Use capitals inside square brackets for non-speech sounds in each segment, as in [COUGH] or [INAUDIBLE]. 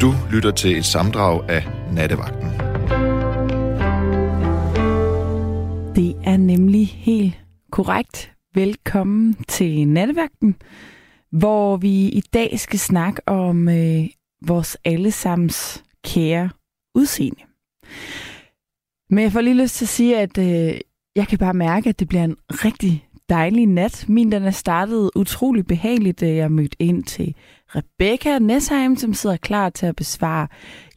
Du lytter til et samdrag af Nattevagten. Det er nemlig helt korrekt. Velkommen til Nattevagten, hvor vi i dag skal snakke om øh, vores allesammens kære udseende. Men jeg får lige lyst til at sige, at øh, jeg kan bare mærke, at det bliver en rigtig dejlig nat. Min den er startet utrolig behageligt, da jeg mødte ind til Rebecca Nesheim, som sidder klar til at besvare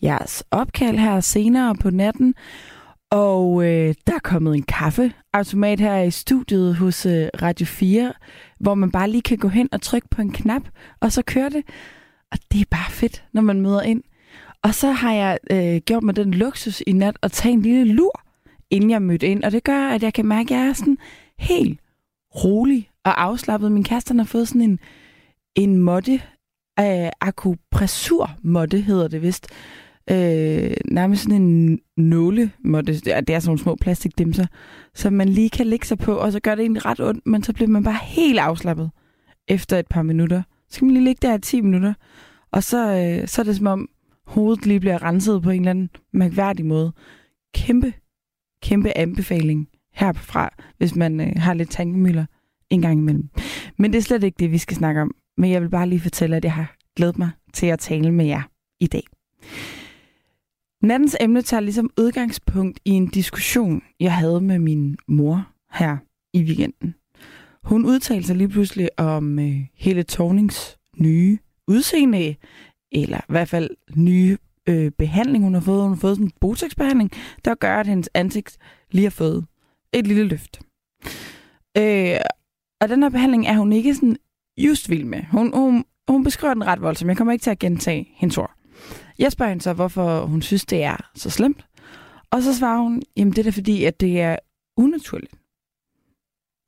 jeres opkald her senere på natten. Og øh, der er kommet en kaffeautomat her i studiet hos øh, Radio 4, hvor man bare lige kan gå hen og trykke på en knap, og så kører det. Og det er bare fedt, når man møder ind. Og så har jeg øh, gjort mig den luksus i nat at tage en lille lur, inden jeg mødte ind. Og det gør, at jeg kan mærke, at jeg er sådan helt rolig og afslappet. Min kæreste har fået sådan en, en måtte, øh, akupressur-måtte hedder det vist. Øh, nærmest sådan en nålemåtte. Det er, det er sådan nogle små plastikdimser, som man lige kan lægge sig på, og så gør det egentlig ret ondt, men så bliver man bare helt afslappet efter et par minutter. Så skal man lige ligge der i 10 minutter, og så, øh, så er det som om hovedet lige bliver renset på en eller anden mærkværdig måde. Kæmpe, kæmpe anbefaling herfra, hvis man øh, har lidt tankemøller en gang imellem. Men det er slet ikke det, vi skal snakke om. Men jeg vil bare lige fortælle, at jeg har glædet mig til at tale med jer i dag. Nattens emne tager ligesom udgangspunkt i en diskussion, jeg havde med min mor her i weekenden. Hun udtalte sig lige pludselig om øh, hele Tornings nye udseende, eller i hvert fald nye øh, behandling, hun har fået. Hun har fået sådan en botoxbehandling, der gør, at hendes ansigt lige har fået et lille løft. Øh, og den her behandling er hun ikke sådan just vild med. Hun, hun, hun beskriver den ret voldsomt. Jeg kommer ikke til at gentage hendes ord. Jeg spørger hende så, hvorfor hun synes, det er så slemt. Og så svarer hun, jamen det er da fordi, at det er unaturligt.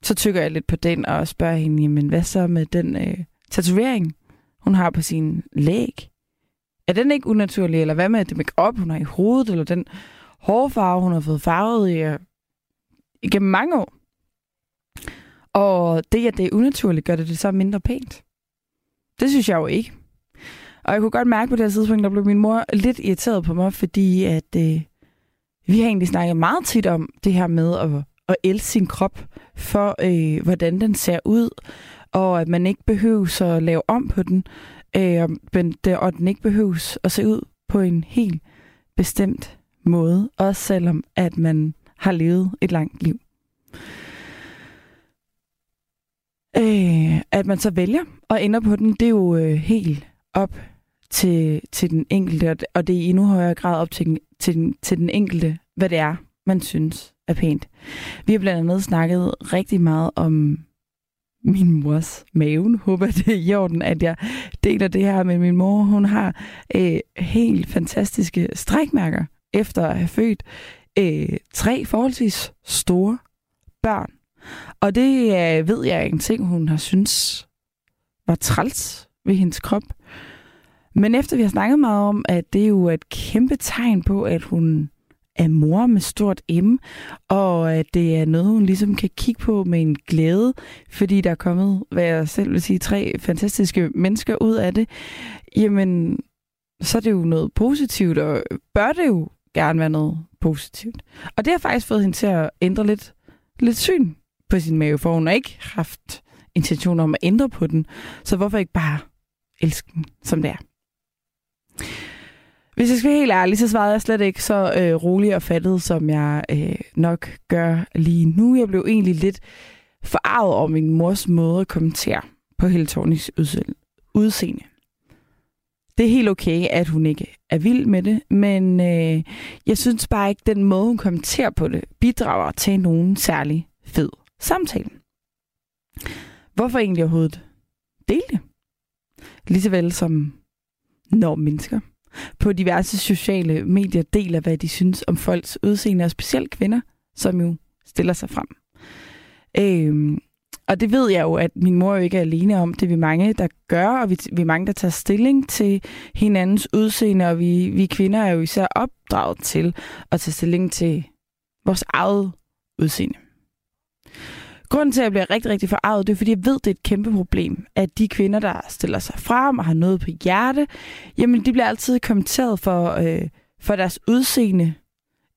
Så tykker jeg lidt på den og spørger hende, jamen hvad så med den øh, tatovering, hun har på sin læg? Er den ikke unaturlig, eller hvad med det make-up, hun har i hovedet, eller den hårfarve, hun har fået farvet i, øh, igennem mange år? Og det, at det er unaturligt, gør det det så mindre pænt. Det synes jeg jo ikke. Og jeg kunne godt mærke på det her tidspunkt, der blev min mor lidt irriteret på mig, fordi at øh, vi har egentlig snakket meget tit om det her med at, at elske sin krop for, øh, hvordan den ser ud, og at man ikke behøver at lave om på den, øh, men det, og den ikke behøves at se ud på en helt bestemt måde, også selvom at man har levet et langt liv. Øh, at man så vælger og ender på den, det er jo øh, helt op til, til den enkelte, og det er i endnu højere grad op til, til, den, til den enkelte, hvad det er, man synes er pænt. Vi har blandt andet snakket rigtig meget om min mors mave. Håber det er i orden, at jeg deler det her med min mor. Hun har øh, helt fantastiske strækmærker efter at have født øh, tre forholdsvis store børn. Og det øh, ved jeg en ting, hun har synes var træls ved hendes krop. Men efter vi har snakket meget om, at det er jo et kæmpe tegn på, at hun er mor med stort M, og at det er noget, hun ligesom kan kigge på med en glæde, fordi der er kommet, hvad jeg selv vil sige, tre fantastiske mennesker ud af det, jamen, så er det jo noget positivt, og bør det jo gerne være noget positivt. Og det har faktisk fået hende til at ændre lidt, lidt syn på sin mave, for hun har ikke haft intention om at ændre på den, så hvorfor ikke bare elske den, som det er? Hvis jeg skal være helt ærlig, så svarede jeg slet ikke så øh, rolig og fattet, som jeg øh, nok gør lige nu. Jeg blev egentlig lidt forarvet over min mors måde at kommentere på hele Tonys udseende. Det er helt okay, at hun ikke er vild med det, men øh, jeg synes bare ikke, at den måde, hun kommenterer på det, bidrager til nogen særlig fed samtalen. Hvorfor egentlig overhovedet dele det? Ligesåvel som når mennesker på diverse sociale medier deler, hvad de synes om folks udseende, og specielt kvinder, som jo stiller sig frem. Øhm, og det ved jeg jo, at min mor jo ikke er alene om. Det er vi mange, der gør, og vi, vi er mange, der tager stilling til hinandens udseende, og vi, vi kvinder er jo især opdraget til at tage stilling til vores eget udseende. Grunden til, at jeg bliver rigtig, rigtig forarvet, det er, fordi jeg ved, det er et kæmpe problem, at de kvinder, der stiller sig frem og har noget på hjerte, jamen, de bliver altid kommenteret for, øh, for deres udseende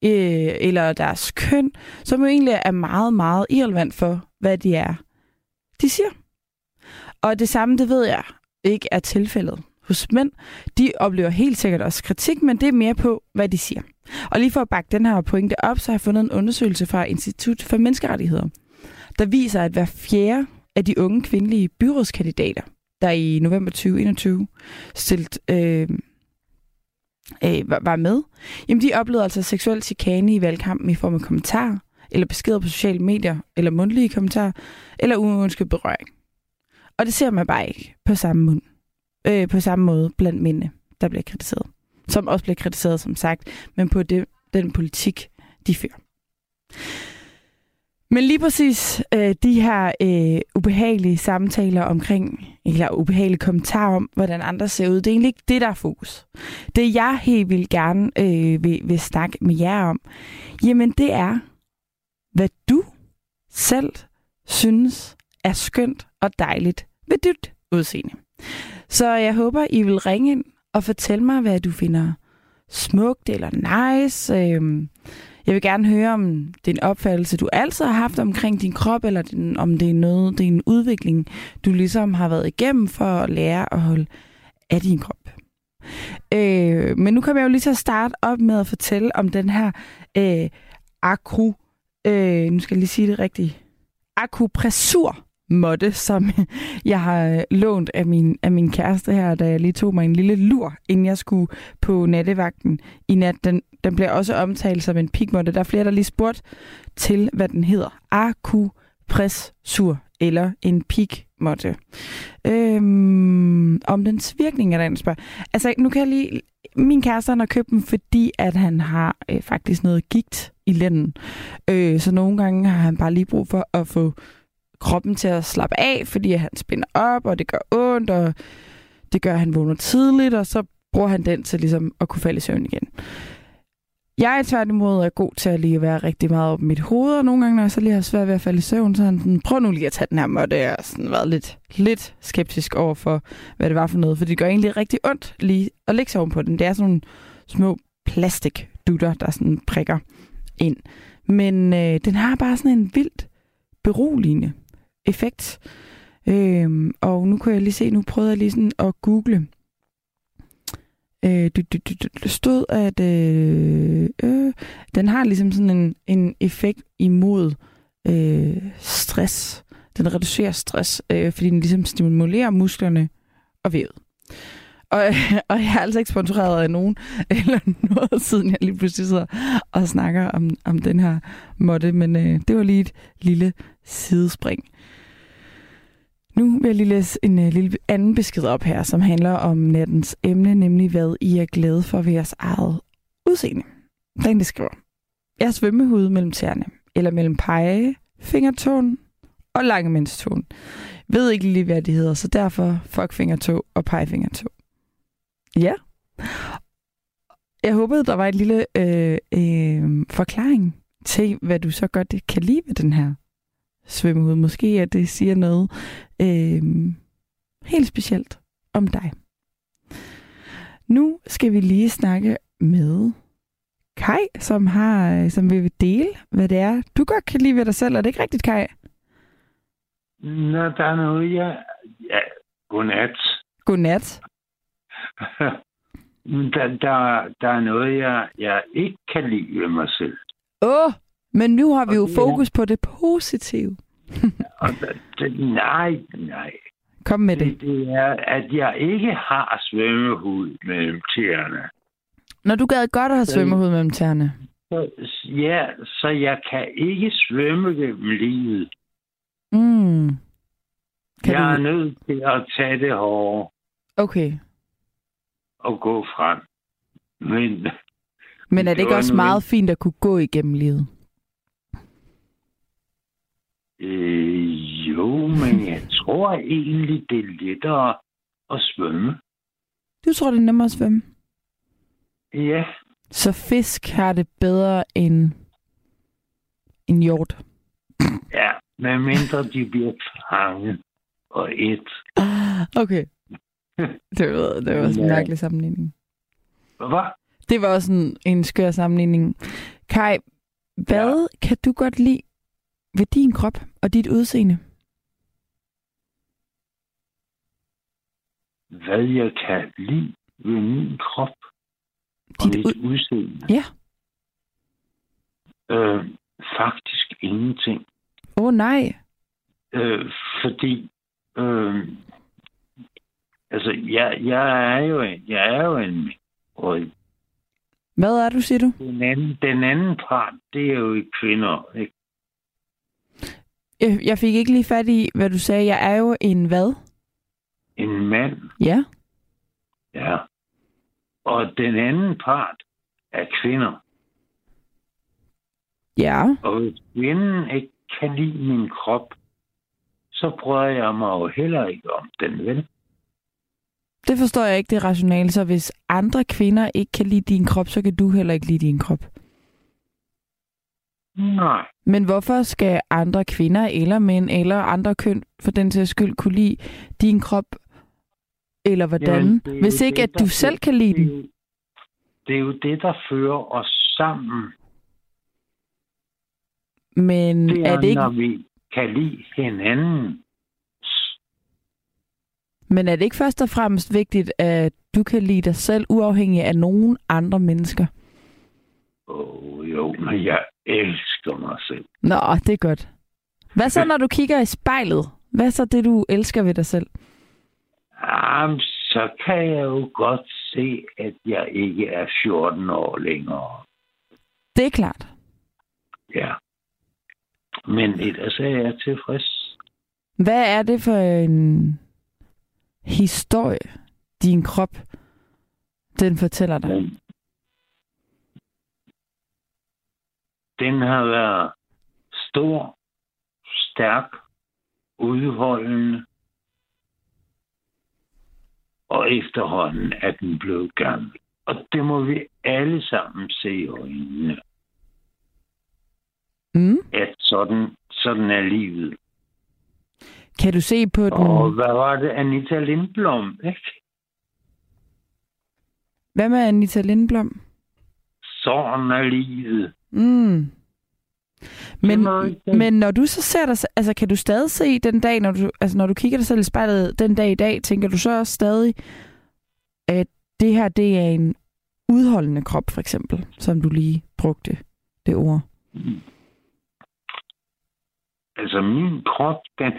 øh, eller deres køn, som jo egentlig er meget, meget irrelevant for, hvad de er, de siger. Og det samme, det ved jeg ikke er tilfældet hos mænd. De oplever helt sikkert også kritik, men det er mere på, hvad de siger. Og lige for at bakke den her pointe op, så har jeg fundet en undersøgelse fra Institut for Menneskerettigheder, der viser, at hver fjerde af de unge kvindelige byrådskandidater, der i november 2021 stilt, øh, øh, var med, jamen de oplevede altså seksuel chikane i valgkampen i form af kommentarer, eller beskeder på sociale medier, eller mundtlige kommentarer, eller uønsket berøring. Og det ser man bare ikke på samme, mund, øh, på samme måde blandt mændene, der bliver kritiseret. Som også bliver kritiseret, som sagt, men på det, den politik, de fører. Men lige præcis øh, de her øh, ubehagelige samtaler omkring, eller ubehagelige kommentarer om, hvordan andre ser ud, det er egentlig ikke det, der er fokus. Det jeg helt vil gerne øh, vil, vil snakke med jer om, jamen det er, hvad du selv synes er skønt og dejligt ved dit udseende. Så jeg håber, I vil ringe ind og fortælle mig, hvad du finder smukt eller nice. Øh, jeg vil gerne høre om det er en opfattelse, du altid har haft omkring din krop, eller din, om det er noget, det er en udvikling, du ligesom har været igennem for at lære at holde af din krop. Øh, men nu kommer jeg jo lige til at starte op med at fortælle om den her øh, akru, øh, nu skal jeg lige sige det rigtigt, akupressur måtte, som [LAUGHS] jeg har øh, lånt af min, af min kæreste her, da jeg lige tog mig en lille lur, inden jeg skulle på nattevagten i nat. Den, den bliver også omtalt som en pigmåtte. Der er flere, der lige spurgt til, hvad den hedder. Akupressur eller en pigmåtte. Øhm, om dens virkning er der en spørg. Altså, nu kan jeg lige... Min kæreste har købt den, fordi at han har øh, faktisk noget gigt i lænden. Øh, så nogle gange har han bare lige brug for at få kroppen til at slappe af, fordi han spænder op, og det gør ondt, og det gør, at han vågner tidligt, og så bruger han den til ligesom at kunne falde i søvn igen. Jeg er tværtimod er god til at lige være rigtig meget op i mit hoved, og nogle gange, når jeg så lige har svært ved at falde i søvn, så han sådan, prøv nu lige at tage den her måtte. Jeg har sådan været lidt, lidt skeptisk over for, hvad det var for noget, for det gør egentlig rigtig ondt lige at lægge sig oven på den. Det er sådan nogle små plastikdutter, der sådan prikker ind. Men øh, den har bare sådan en vildt beroligende effekt. Øhm, og nu kan jeg lige se, nu prøvede jeg lige sådan at google. Øh, du, du, du, du stod, at øh, øh, den har ligesom sådan en, en effekt imod øh, stress. Den reducerer stress, øh, fordi den ligesom stimulerer musklerne og vævet. Og, [LAUGHS] og jeg er altså ikke sponsoreret af nogen [LAUGHS] eller noget, siden jeg lige pludselig sidder og snakker om, om den her måtte, men øh, det var lige et lille sidespring. Nu vil jeg lige læse en uh, lille anden besked op her, som handler om nattens emne, nemlig hvad I er glade for ved jeres eget udseende. Den det skriver. Jeg har svømmehud mellem tæerne, eller mellem pege, fingertåen og langemændståen. Ved ikke lige, hvad det hedder, så derfor fuck fingertå og pegefingertå. Ja. Jeg håbede, der var et lille øh, øh, forklaring til, hvad du så godt kan lide ved den her svømmehud. Måske at det siger noget øh, helt specielt om dig. Nu skal vi lige snakke med Kai, som har, som vil dele, hvad det er, du godt kan lide ved dig selv. Er det ikke rigtigt, Kai? Nå, der er noget, jeg... Ja, godnat. Godnat. [LAUGHS] der, der, der er noget, jeg, jeg ikke kan lide ved mig selv. Åh, oh, men nu har vi jo fokus på det positive. [LAUGHS] nej, nej. Kom med det. det. Det er, at jeg ikke har svømmehud mellem tæerne. Når du gad godt at have svømmehud mellem tæerne? Så, ja, så jeg kan ikke svømme gennem livet. Mm. Kan jeg du... er nødt til at tage det hårde. Okay. Og gå frem. Men, Men er det ikke også meget fint at kunne gå igennem livet? Øh, jo, men jeg tror egentlig, det er lettere at svømme. Du tror, det er nemmere at svømme? Ja. Så fisk har det bedre end en hjort? Ja, Med mindre de bliver fanget og et. Okay. Det var, det var også en mærkelig sammenligning. Hvad? Det var også en, en skør sammenligning. Kai, hvad ja. kan du godt lide ved din krop og dit udseende? Hvad jeg kan lide ved min krop og Dit mit ud- udseende? Ja. Øh, faktisk ingenting. Åh oh, nej. Øh, fordi, øh, altså, jeg, jeg, er jo en, jeg er jo en, og Hvad er du, siger du? den anden, den anden part, det er jo kvinder, ikke? Jeg, jeg fik ikke lige fat i, hvad du sagde. Jeg er jo en hvad? En mand, Ja. ja. Og den anden part er kvinder. Ja. Og hvis kvinden ikke kan lide min krop, så bryder jeg mig jo heller ikke om den, vel? Det forstår jeg ikke, det rationale. Så hvis andre kvinder ikke kan lide din krop, så kan du heller ikke lide din krop. Nej. Men hvorfor skal andre kvinder eller mænd eller andre køn for den sags skyld kunne lide din krop? Eller hvordan? Jamen, det Hvis ikke, det, at du selv kan lide Det den. Det er jo det, der fører os sammen. Men Det er, er det ikke, når vi kan lide hinanden. men er det ikke først og fremmest vigtigt, at du kan lide dig selv uafhængig af nogen andre mennesker? Oh, jo, men jeg elsker mig selv. Nå, det er godt. Hvad så, når du kigger i spejlet? Hvad så det, du elsker ved dig selv? Jamen, så kan jeg jo godt se, at jeg ikke er 14 år længere. Det er klart. Ja. Men ellers er jeg tilfreds. Hvad er det for en historie, din krop, den fortæller dig? Men den har været stor, stærk, udholdende, og efterhånden er den blevet gammel. Og det må vi alle sammen se i øjnene, Mm? at sådan, sådan er livet. Kan du se på den? Og hvad var det? Anita Lindblom, ikke? Hvad med Anita Lindblom? Sådan er livet. Mm. Men, men når du så ser dig, altså kan du stadig se den dag, når du, altså når du kigger dig selv i spejlet den dag i dag, tænker du så også stadig, at det her, det er en udholdende krop, for eksempel, som du lige brugte det ord. Altså, min krop, den,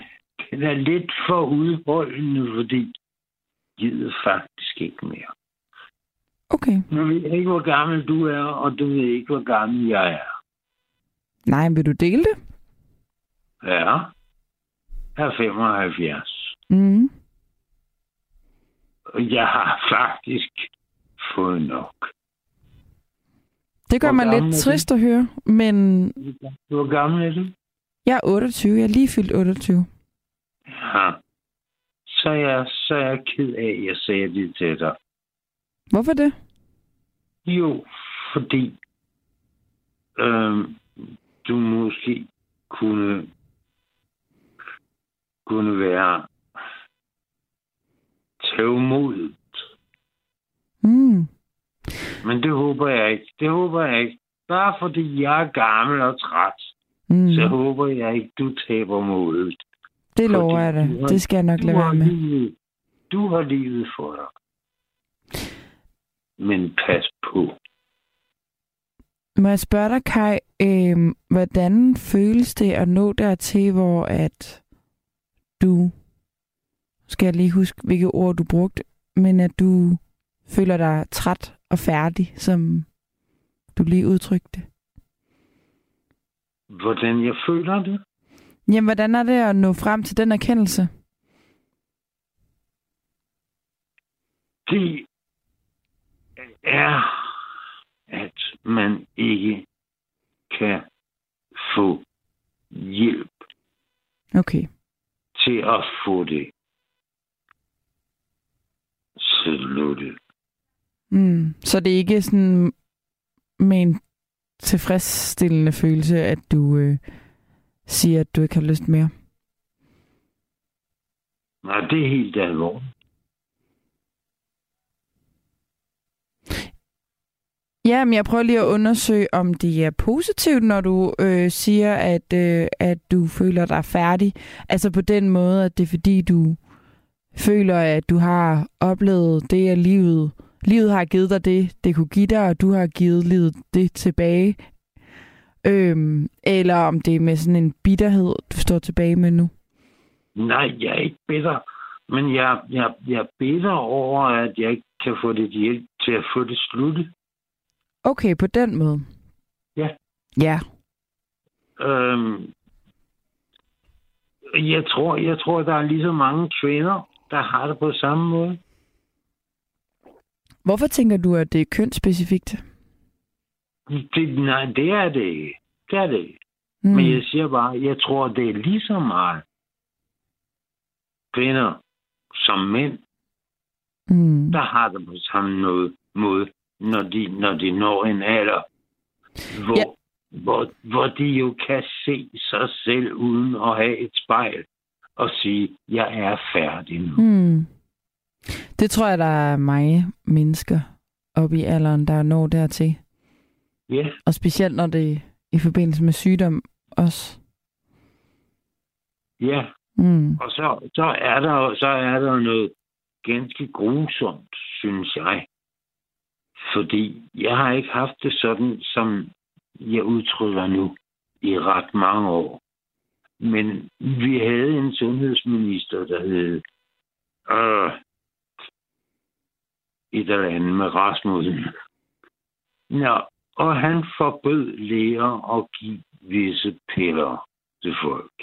den er lidt for udholdende, fordi jeg gider faktisk ikke mere. Okay. Nu ved jeg ikke, hvor gammel du er, og du ved ikke, hvor gammel jeg er. Nej, vil du dele det? Ja. Jeg er 75. Mm. Og jeg har faktisk fået nok. Det gør Hvor mig lidt trist at høre, men Hvor gammel er du? jeg er 28. Jeg er lige fyldt 28. Ja. Så er jeg, så er jeg ked af, at jeg sagde det til dig. Hvorfor det? Jo, fordi øhm, du måske kunne kunne være tævmodigt. Mm. Men det håber jeg ikke. Det håber jeg ikke. Bare fordi jeg er gammel og træt, Mm. så håber jeg ikke, du taber modet. Det lover jeg du dig. har- Det skal jeg nok lade være med. livet, du har livet for dig. Men pas på. Må jeg spørge dig, Kai, øh, hvordan føles det at nå dertil, hvor at du, skal jeg lige huske, hvilke ord du brugte, men at du føler dig træt og færdig, som du lige udtrykte? Hvordan jeg føler det? Jamen, hvordan er det at nå frem til den erkendelse? Det er, at man ikke kan få hjælp Okay. til at få det sluttet. Mm. Så det er ikke sådan med en tilfredsstillende følelse, at du øh, siger, at du ikke har lyst mere? Nej, det er helt alvorligt. Ja, men jeg prøver lige at undersøge, om det er positivt, når du øh, siger, at, øh, at du føler dig færdig. Altså på den måde, at det er fordi, du føler, at du har oplevet det, af livet, livet har givet dig det, det kunne give dig, og du har givet livet det tilbage. Øhm, eller om det er med sådan en bitterhed, du står tilbage med nu. Nej, jeg er ikke bitter. Men jeg, jeg, jeg er bitter over, at jeg ikke kan få det hjælp til at få det sluttet. Okay, på den måde. Ja. Ja. Øhm, jeg tror, jeg tror, der er lige så mange kvinder, der har det på samme måde. Hvorfor tænker du, at det er kønsspecifikt? Det, nej, det er det ikke. Det er det ikke. Mm. Men jeg siger bare, jeg tror, det er lige så meget kvinder som mænd, mm. der har det på samme måde, når de, når de når en alder, hvor, Ja. hvor, hvor de jo kan se sig selv uden at have et spejl og sige, jeg er færdig nu. Mm. Det tror jeg, der er mange mennesker oppe i alderen, der når dertil. Ja, Og specielt når det er i forbindelse med sygdom også. ja. Mm. Og så, så, er der, så er der noget ganske grusomt, synes jeg. Fordi jeg har ikke haft det sådan, som jeg udtrykker nu i ret mange år. Men vi havde en sundhedsminister, der hed øh, et eller andet med Rasmussen. Nå, og han forbød læger at give visse piller til folk.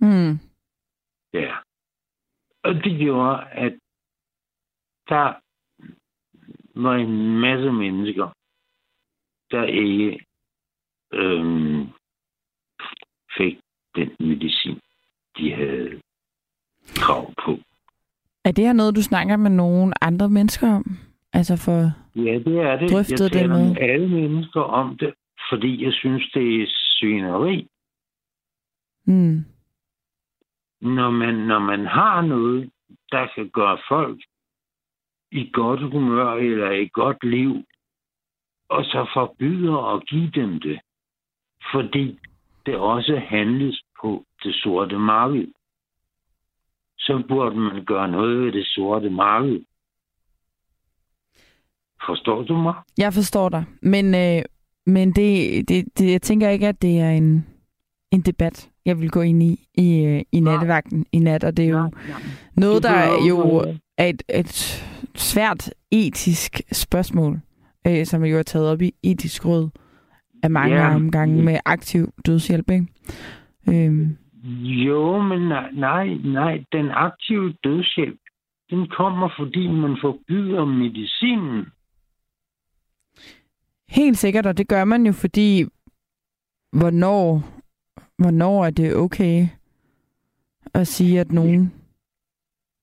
Mm. Ja. Og det gjorde, at der var en masse mennesker, der ikke øhm, fik den medicin, de havde krav på. Er det her noget, du snakker med nogle andre mennesker om? Altså for... Ja, det er det. Jeg det taler med- med alle mennesker om det, fordi jeg synes, det er svineri. Mm. Når man, når man har noget, der kan gøre folk i godt humør eller i godt liv, og så forbyder at give dem det, fordi det også handles på det sorte marked, så burde man gøre noget ved det sorte marked. Forstår du mig? Jeg forstår dig. Men, øh, men det, det, det, jeg tænker ikke, at det er en, en debat, jeg vil gå ind i i, øh, i nattevagten i nat. Og det er jo noget, Det der behøver jo er et, et svært etisk spørgsmål, øh, som jo er taget op i etisk råd af mange Ja. omgange med aktiv dødshjælp. Ikke? Øhm, Jo, men nej, nej, nej. Den aktive dødshjælp, den kommer, fordi man forbyder medicinen. helt sikkert, og det gør man jo, fordi hvornår, hvornår er det okay at sige, at nogen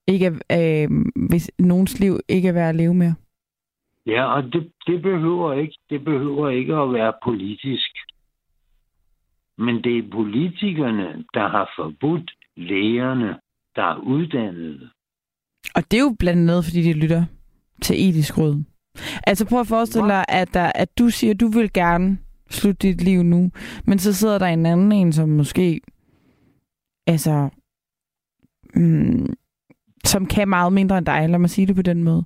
ikke er, øh, hvis nogens liv ikke er værd at leve med. Ja, og det, det, behøver ikke, det behøver ikke at være politisk. Men det er politikerne, der har forbudt lægerne, der er uddannede. Og det er jo blandt andet, fordi de lytter til etisk råd. Altså prøv at forestille dig, at, der, at du siger, at du vil gerne slutte dit liv nu, men så sidder der en anden en, som måske, altså, mm, som kan meget mindre end dig, lad mig sige det på den måde,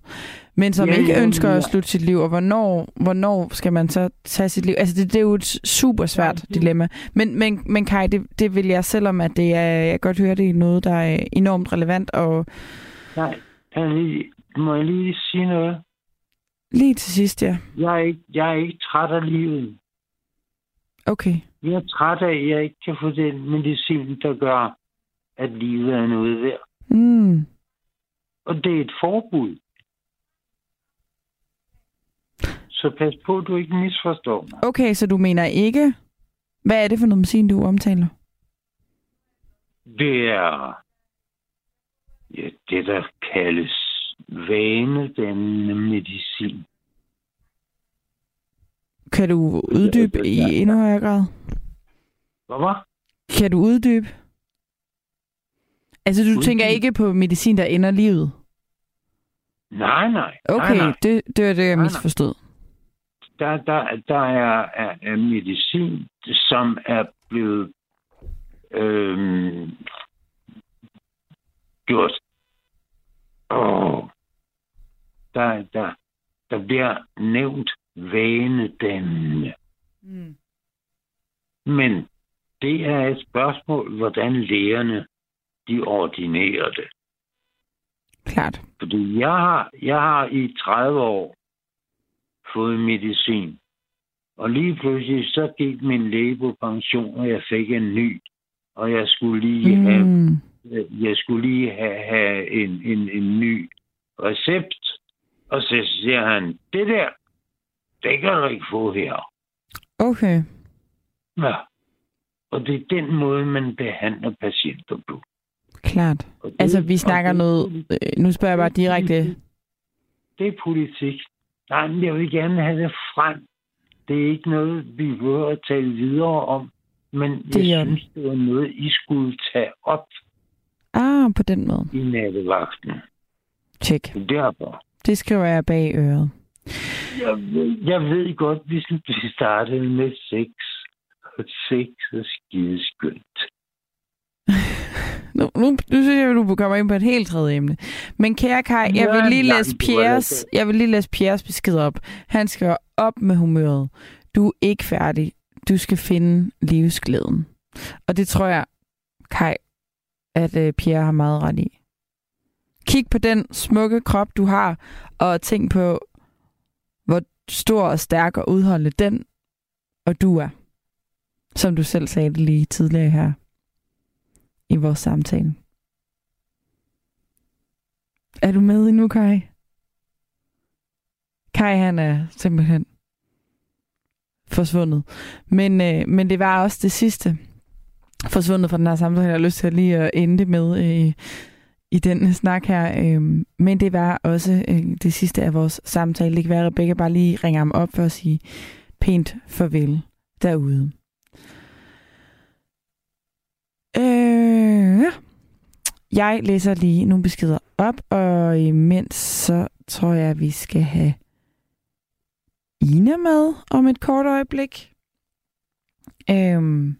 men som Ja, ikke ønsker ja. at slutte sit liv, og hvornår, hvornår skal man så tage sit liv? Altså det, det er jo et super svært Ja, dilemma. Men, men, men Kai, det, det vil jeg, selvom at det er, jeg godt høre, det er noget, der er enormt relevant, og Nej, lige, må jeg lige sige noget? lige til sidst, ja. Jeg er, ikke, jeg er ikke træt af livet. Okay. Jeg er træt af, at jeg ikke kan få den medicin, der gør, at livet er noget værd. Mm. Og det er et forbud. Så pas på, at du ikke misforstår mig. Okay, så du mener ikke... Hvad er det for noget medicin, du omtaler? Det er ja, det, der kaldes vanedannende medicin. Kan du uddybe i endnu højere grad? Hvad var? Kan du uddybe? Altså, du tænker ikke på medicin, der ender livet? Nej, nej. Okay, nej, nej. Det, det var det, jeg misforstod. Der, der, der er, er, er medicin, som er blevet øhm, gjort. Åh, der, der, der bliver nævnt vanedannende. Mm. Men det er et spørgsmål, hvordan lægerne de ordinerer det. Klart. Fordi jeg har, jeg har i 30 år fået medicin. Og lige pludselig så gik min læge på pension, og jeg fik en ny. Og jeg skulle lige have, Mm. jeg skulle lige have, have en, en, en ny recept. Og så siger han, det der, det kan du ikke få her. Okay. Ja. Og det er den måde, man behandler patienter på. Klart. Og det, Altså, vi snakker det- noget... øh, Nu spørger jeg bare direkte. Det er politik. Nej, men jeg vil gerne have det frem. Det er ikke noget, vi behøver at tale videre om. Men Det jeg synes, det var noget, I skulle tage op Ah, på den måde. i nattevagten. Tjek. Er Derfor. Det skriver jeg bag øret. Jeg ved, jeg ved godt, hvis vi startede med sex. Og sex er skideskyndt. Nu, nu, nu synes jeg, at du kommer ind på et helt tredje emne. Men kære Kai, jeg vil lige læse Pierres, jeg vil lige læse Pierres besked op. Han skriver op med humøret. Du er ikke færdig. Du skal finde livsglæden. Og det tror jeg, Kai, at øh, Pierre har meget ret i. Kig på den smukke krop, du har, og tænk på, hvor stor og stærk og udholdende den og du er. Som du selv sagde det lige tidligere her i vores samtale. Er du med endnu, Kai? Kai, han er simpelthen forsvundet. Men, øh, men det var også det sidste forsvundet fra den her samtale. Jeg har lyst til lige at ende det med øh, i den snak her. Øh, men det var også øh, det sidste af vores samtale. Det kan være, at Rebecca bare lige ringer ham op for at sige pænt farvel derude. Øh, ja jeg læser lige nogle beskeder op, og imens så tror jeg, at vi skal have Ina med om et kort øjeblik. Øhm,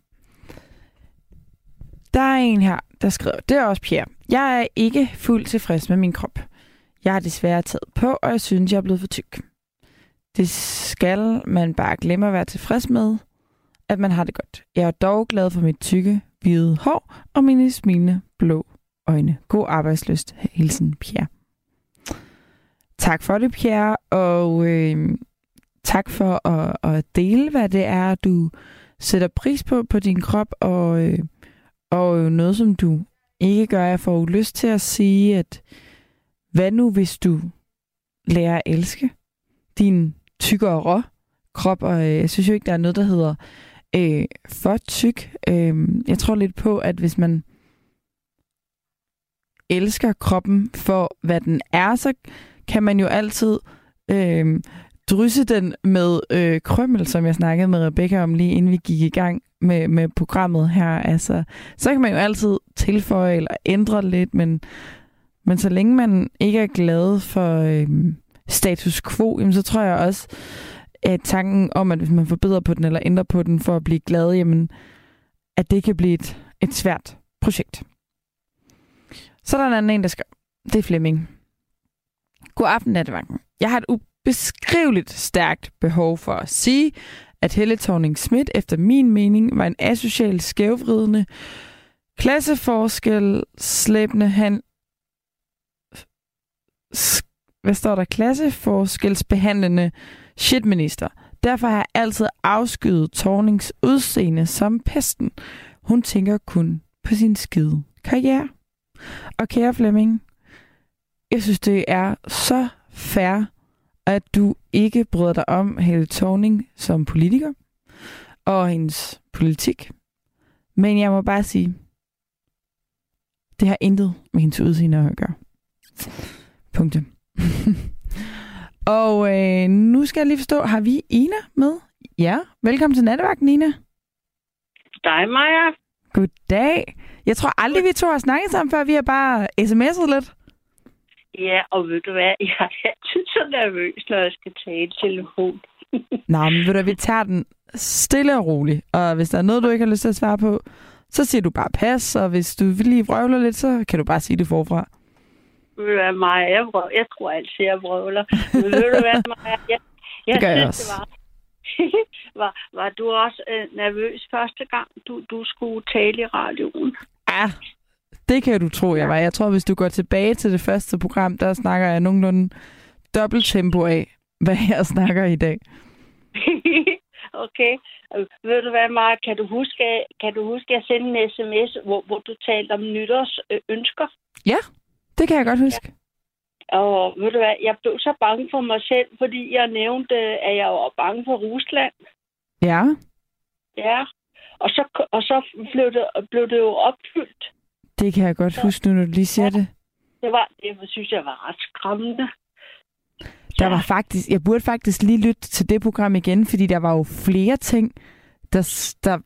der er en her, der skriver, det er også Pierre. Jeg er ikke fuldt tilfreds med min krop. Jeg har desværre taget på, og jeg synes, jeg er blevet for tyk. Det skal man bare glemme at være tilfreds med, at man har det godt. Jeg er dog glad for mit tykke, hvide hår og mine smilende blå øjne. God arbejdsløst. Hilsen, Pierre. Tak for det, Pierre, og øh, tak for at, at dele, hvad det er, du sætter pris på på din krop, og, øh, og noget, som du ikke gør. Jeg får lyst til at sige, at hvad nu, hvis du lærer at elske din tykkere krop, og øh, jeg synes jo ikke, der er noget, der hedder øh, for tyk. Øh, jeg tror lidt på, at hvis man elsker kroppen for, hvad den er, så kan man jo altid øh, drysse den med øh, krømmel, som jeg snakkede med Rebecca om lige inden vi gik i gang med, med programmet her. Altså, så kan man jo altid tilføje eller ændre lidt, men, men så længe man ikke er glad for øh, status quo, jamen, så tror jeg også, at tanken om, at hvis man forbedrer på den eller ændrer på den for at blive glad, jamen, at det kan blive et, et svært projekt. Så er der en anden en, der skriver, det er Flemming. God aften, nattevagten. Jeg har et ubeskriveligt stærkt behov for at sige, at Helle thorning Schmidt efter min mening var en asocial skævvridende, klasseforskel slæbende han... Hvad står der? Klasseforskelsbehandlende shitminister. Derfor har jeg altid afskyet Tornings udseende som pesten. Hun tænker kun på sin skide karriere. Og kære Flemming, jeg synes, det er så fair, at du ikke bryder dig om Helle Thorning som politiker og hendes politik. Men jeg må bare sige, det har intet med hendes udseende at gøre. Punktum. [LAUGHS] og øh, nu skal jeg lige forstå, har vi Ina med? Ja, velkommen til nattevagten, Ina. Dig, Maja. Goddag. Jeg tror aldrig, vi to har snakket sammen før. Vi har bare sms'et lidt. Ja, og ved du hvad, jeg er altid så nervøs, når jeg skal tale telefon. [LAUGHS] Nå, men ved du, vi tager den stille og roligt. Og hvis der er noget, du ikke har lyst til at svare på, så siger du bare pas, og hvis du vil lige vrøvle lidt, så kan du bare sige det forfra. Ved du hvad, Maja, jeg, vrøv, jeg tror altid, jeg vrøvler. Men ved du hvad, Maja, jeg, [LAUGHS] jeg Det gør jeg også. det var, [LAUGHS] var, var du også øh, nervøs første gang, du, du skulle tale i radioen? Ja, det kan du tro, jeg var. Jeg tror, hvis du går tilbage til det første program, der snakker jeg nogenlunde dobbelt tempo af, hvad jeg snakker i dag. [LAUGHS] okay. Ved du hvad, Maja, kan du huske, kan du huske at jeg sendte en sms, hvor, hvor du talte om nytårs øh, ønsker? Ja, det kan jeg godt huske. Og ved du hvad, jeg blev så bange for mig selv, fordi jeg nævnte, at jeg var bange for Rusland. Ja, Ja. Og så, og så blev, det, blev det jo opfyldt. det kan jeg godt huske nu, når du lige siger det. Det var, det synes jeg var ret skræmmende. Der var faktisk, jeg burde faktisk lige lytte til det program igen, fordi der var jo flere ting, der, der,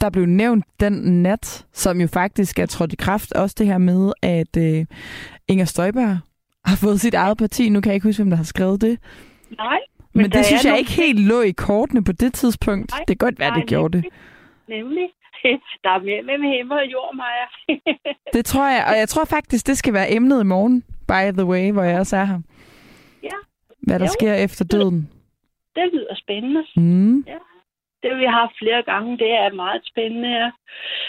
der blev nævnt den nat, som jo faktisk er trådt i kraft. Også det her med, at øh, Inger Støjberg har fået sit eget parti. Nu kan jeg ikke huske, hvem der har skrevet det. Nej. Men, det synes jeg nogle ikke helt lå i kortene på det tidspunkt. Nej, det kan godt være, nej, det gjorde det. Nemlig. [LAUGHS] Der er mere mellem himmel og jord, Maja. [LAUGHS] Det tror jeg, og jeg tror faktisk, det skal være emnet i morgen, by the way, hvor jeg også er her. Ja. Hvad der Jo. sker efter døden. det lyder spændende. Mm. Det har vi haft flere gange. Det er meget spændende, ja.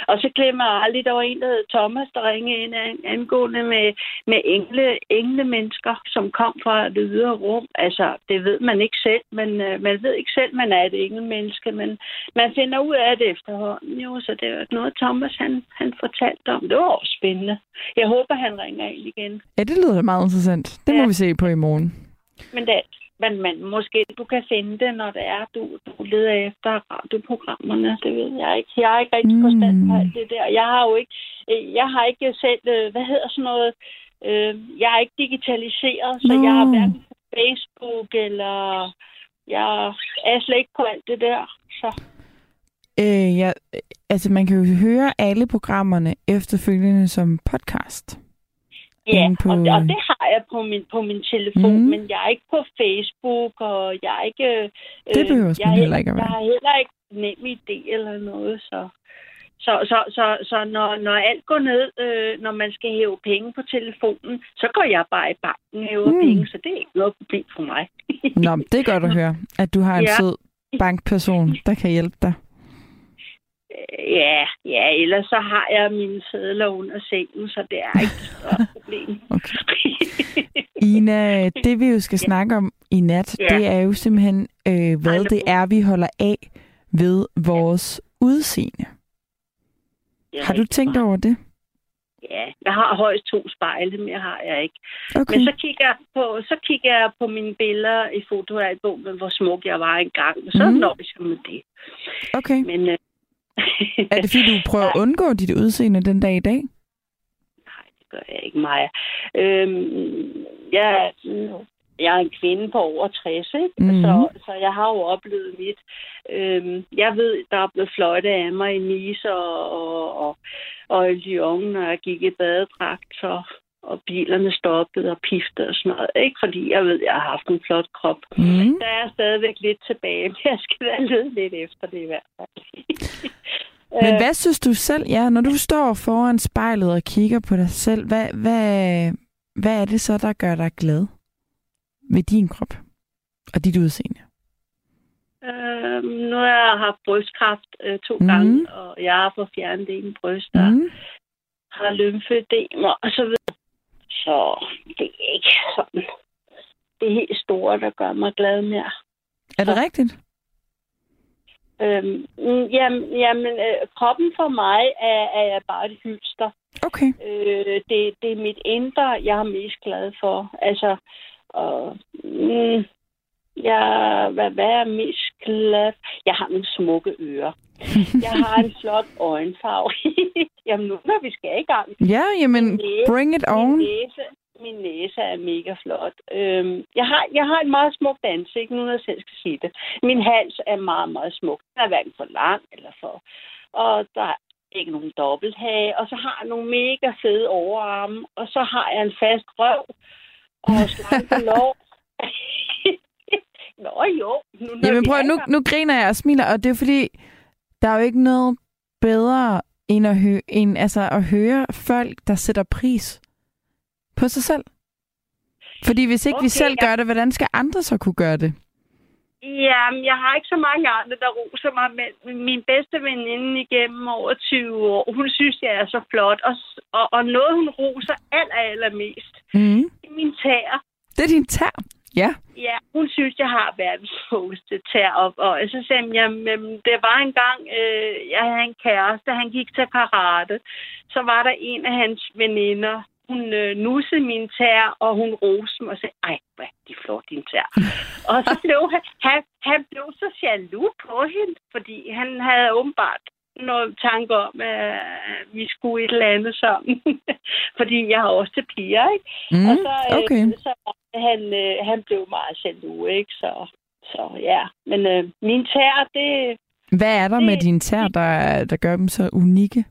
Og så glemmer jeg aldrig, der var en, der hed Thomas, der ringede ind an- angående med, med engle, engle mennesker, som kom fra det ydre rum. Altså, det ved man ikke selv, men øh, man ved ikke selv, man er et engelmenneske, men man finder ud af det efterhånden, jo. Så det var noget, Thomas han, han fortalte om. Det var også spændende. Jeg håber, han ringer ind igen. Ja, det lyder meget interessant. Det må Ja. vi se på i morgen. Men det, men, men måske du kan finde det, når det er, du, du leder efter radioprogrammerne. Det ved jeg ikke. Jeg har ikke rigtig forstand på Mm. alt det der. Jeg har jo ikke, jeg har ikke selv, øh, hvad hedder sådan noget, øh, jeg er ikke digitaliseret, så Nå. jeg har hverken på Facebook eller, jeg er slet ikke på alt det der. Så Øh, ja, altså, man kan jo høre alle programmerne efterfølgende som podcast. Ja, på- og, og det har jeg på min, på min telefon, Mm. men jeg er ikke på Facebook, og jeg er ikke... Øh, Det behøver jeg er heller ikke at Jeg være. har heller ikke nem idé eller noget, så... Så, så, så, så når, når alt går ned, øh, når man skal hæve penge på telefonen, så går jeg bare i banken og hæver Mm. penge, så det er ikke noget problem for mig. Nå, det er godt at [LAUGHS] høre, at du har en Ja. sød bankperson, der kan hjælpe dig. Ja, ja, ellers så har jeg mine sædler under sengen, så det er ikke et [LAUGHS] problem. Okay. Ina, det vi jo skal snakke om i nat, Ja. det er jo simpelthen, øh, hvad Ej, det er, vi holder af ved vores udseende. Det er Har du tænkt over det? Ja, jeg har højst to spejle, mere har jeg ikke. Okay. Men så kigger jeg på, så kigger jeg på mine billeder i fotoalbummet, hvor smuk jeg var engang. Og så mm. når vi så med det. okay. Men øh, Er det fordi, du [LAUGHS] prøver at undgå dit udseende den dag i dag? Nej, det gør jeg ikke, Maja. Øhm, jeg, jeg er en kvinde på over 60, ikke? Mhm. Så, så jeg har jo oplevet mit. Øhm, jeg ved, der er blevet fløjtet af mig i Nice og, og, og, og i Lyon, når jeg gik i badedragt, så, og bilerne stoppede og piftede og sådan noget. Ikke fordi jeg ved, jeg har haft en flot krop. Mm. Der er stadigvæk lidt tilbage, men jeg skal være lede lidt efter det i hvert fald. [LAUGHS] Men Øh, hvad synes du selv, ja, når du står foran spejlet og kigger på dig selv, hvad, hvad, hvad er det så, der gør dig glad ved din krop og dit udseende? Øh, nu har jeg haft brystkræft øh, to mm. gange, og jeg har fået fjernet en bryst, og mm. Har lymfedemer og så videre. Så det er ikke sådan det helt store, der gør mig glad mere. Er det rigtigt? Øhm, mm, jamen, jamen øh, kroppen for mig er, er bare et hylster. Okay. Øh, det, det er mit indre, jeg er mest glad for. Altså, og, mm, jeg, hvad, hvad er mest glad Jeg har nogle smukke ører. [LAUGHS] Jeg har en flot øjenfarve. [LAUGHS] Jamen nu, når vi skal i gang. Ja, jamen, Min bring it Min on. næse, min næse er mega flot. Øhm, jeg, har, jeg har et meget smukt ansigt, nu når jeg selv skal sige det. Min hals er meget, meget smuk. Den er hverken for lang eller for... Og der er ikke nogen dobbelthage, og så har jeg nogle mega fede overarme, og så har jeg en fast røv, og slanke [LAUGHS] lår. Nå jo. Nu, Jamen prøv, nu, nu griner jeg og smiler, og det er fordi, der er jo ikke noget bedre end at, hø- end, altså, at høre folk, der sætter pris på sig selv. Fordi hvis ikke okay, vi selv ja. gør det, hvordan skal andre så kunne gøre det? Jamen, jeg har ikke så mange andre, der roser mig, men min bedste veninde igennem over 20 år, hun synes, jeg er så flot. Og, og, og noget, hun roser aller, allermest, Mm. det er min tær. Det er din tær. Ja. Ja, hun synes, jeg har verdens smukkeste tær. Og, og så sagde hun, jamen, det var engang, øh, jeg havde en kæreste, han gik til karate. Så var der en af hans veninder, hun øh, nussede min tær, og hun roste mig og sagde, ej, hvad er de flot, din tær. [LAUGHS] og så blev han, han, han blev så jaloux på hende, fordi han havde åbenbart noget tanke om, at vi skulle et eller andet sammen. [LAUGHS] fordi jeg har også til piger, ikke? Mm. Og så, øh, Okay. så han, øh, han blev meget jaloux, ikke? Så, så ja. Men øh, min tær, det... Hvad er der med det- dine tær, der, der gør dem så unikke?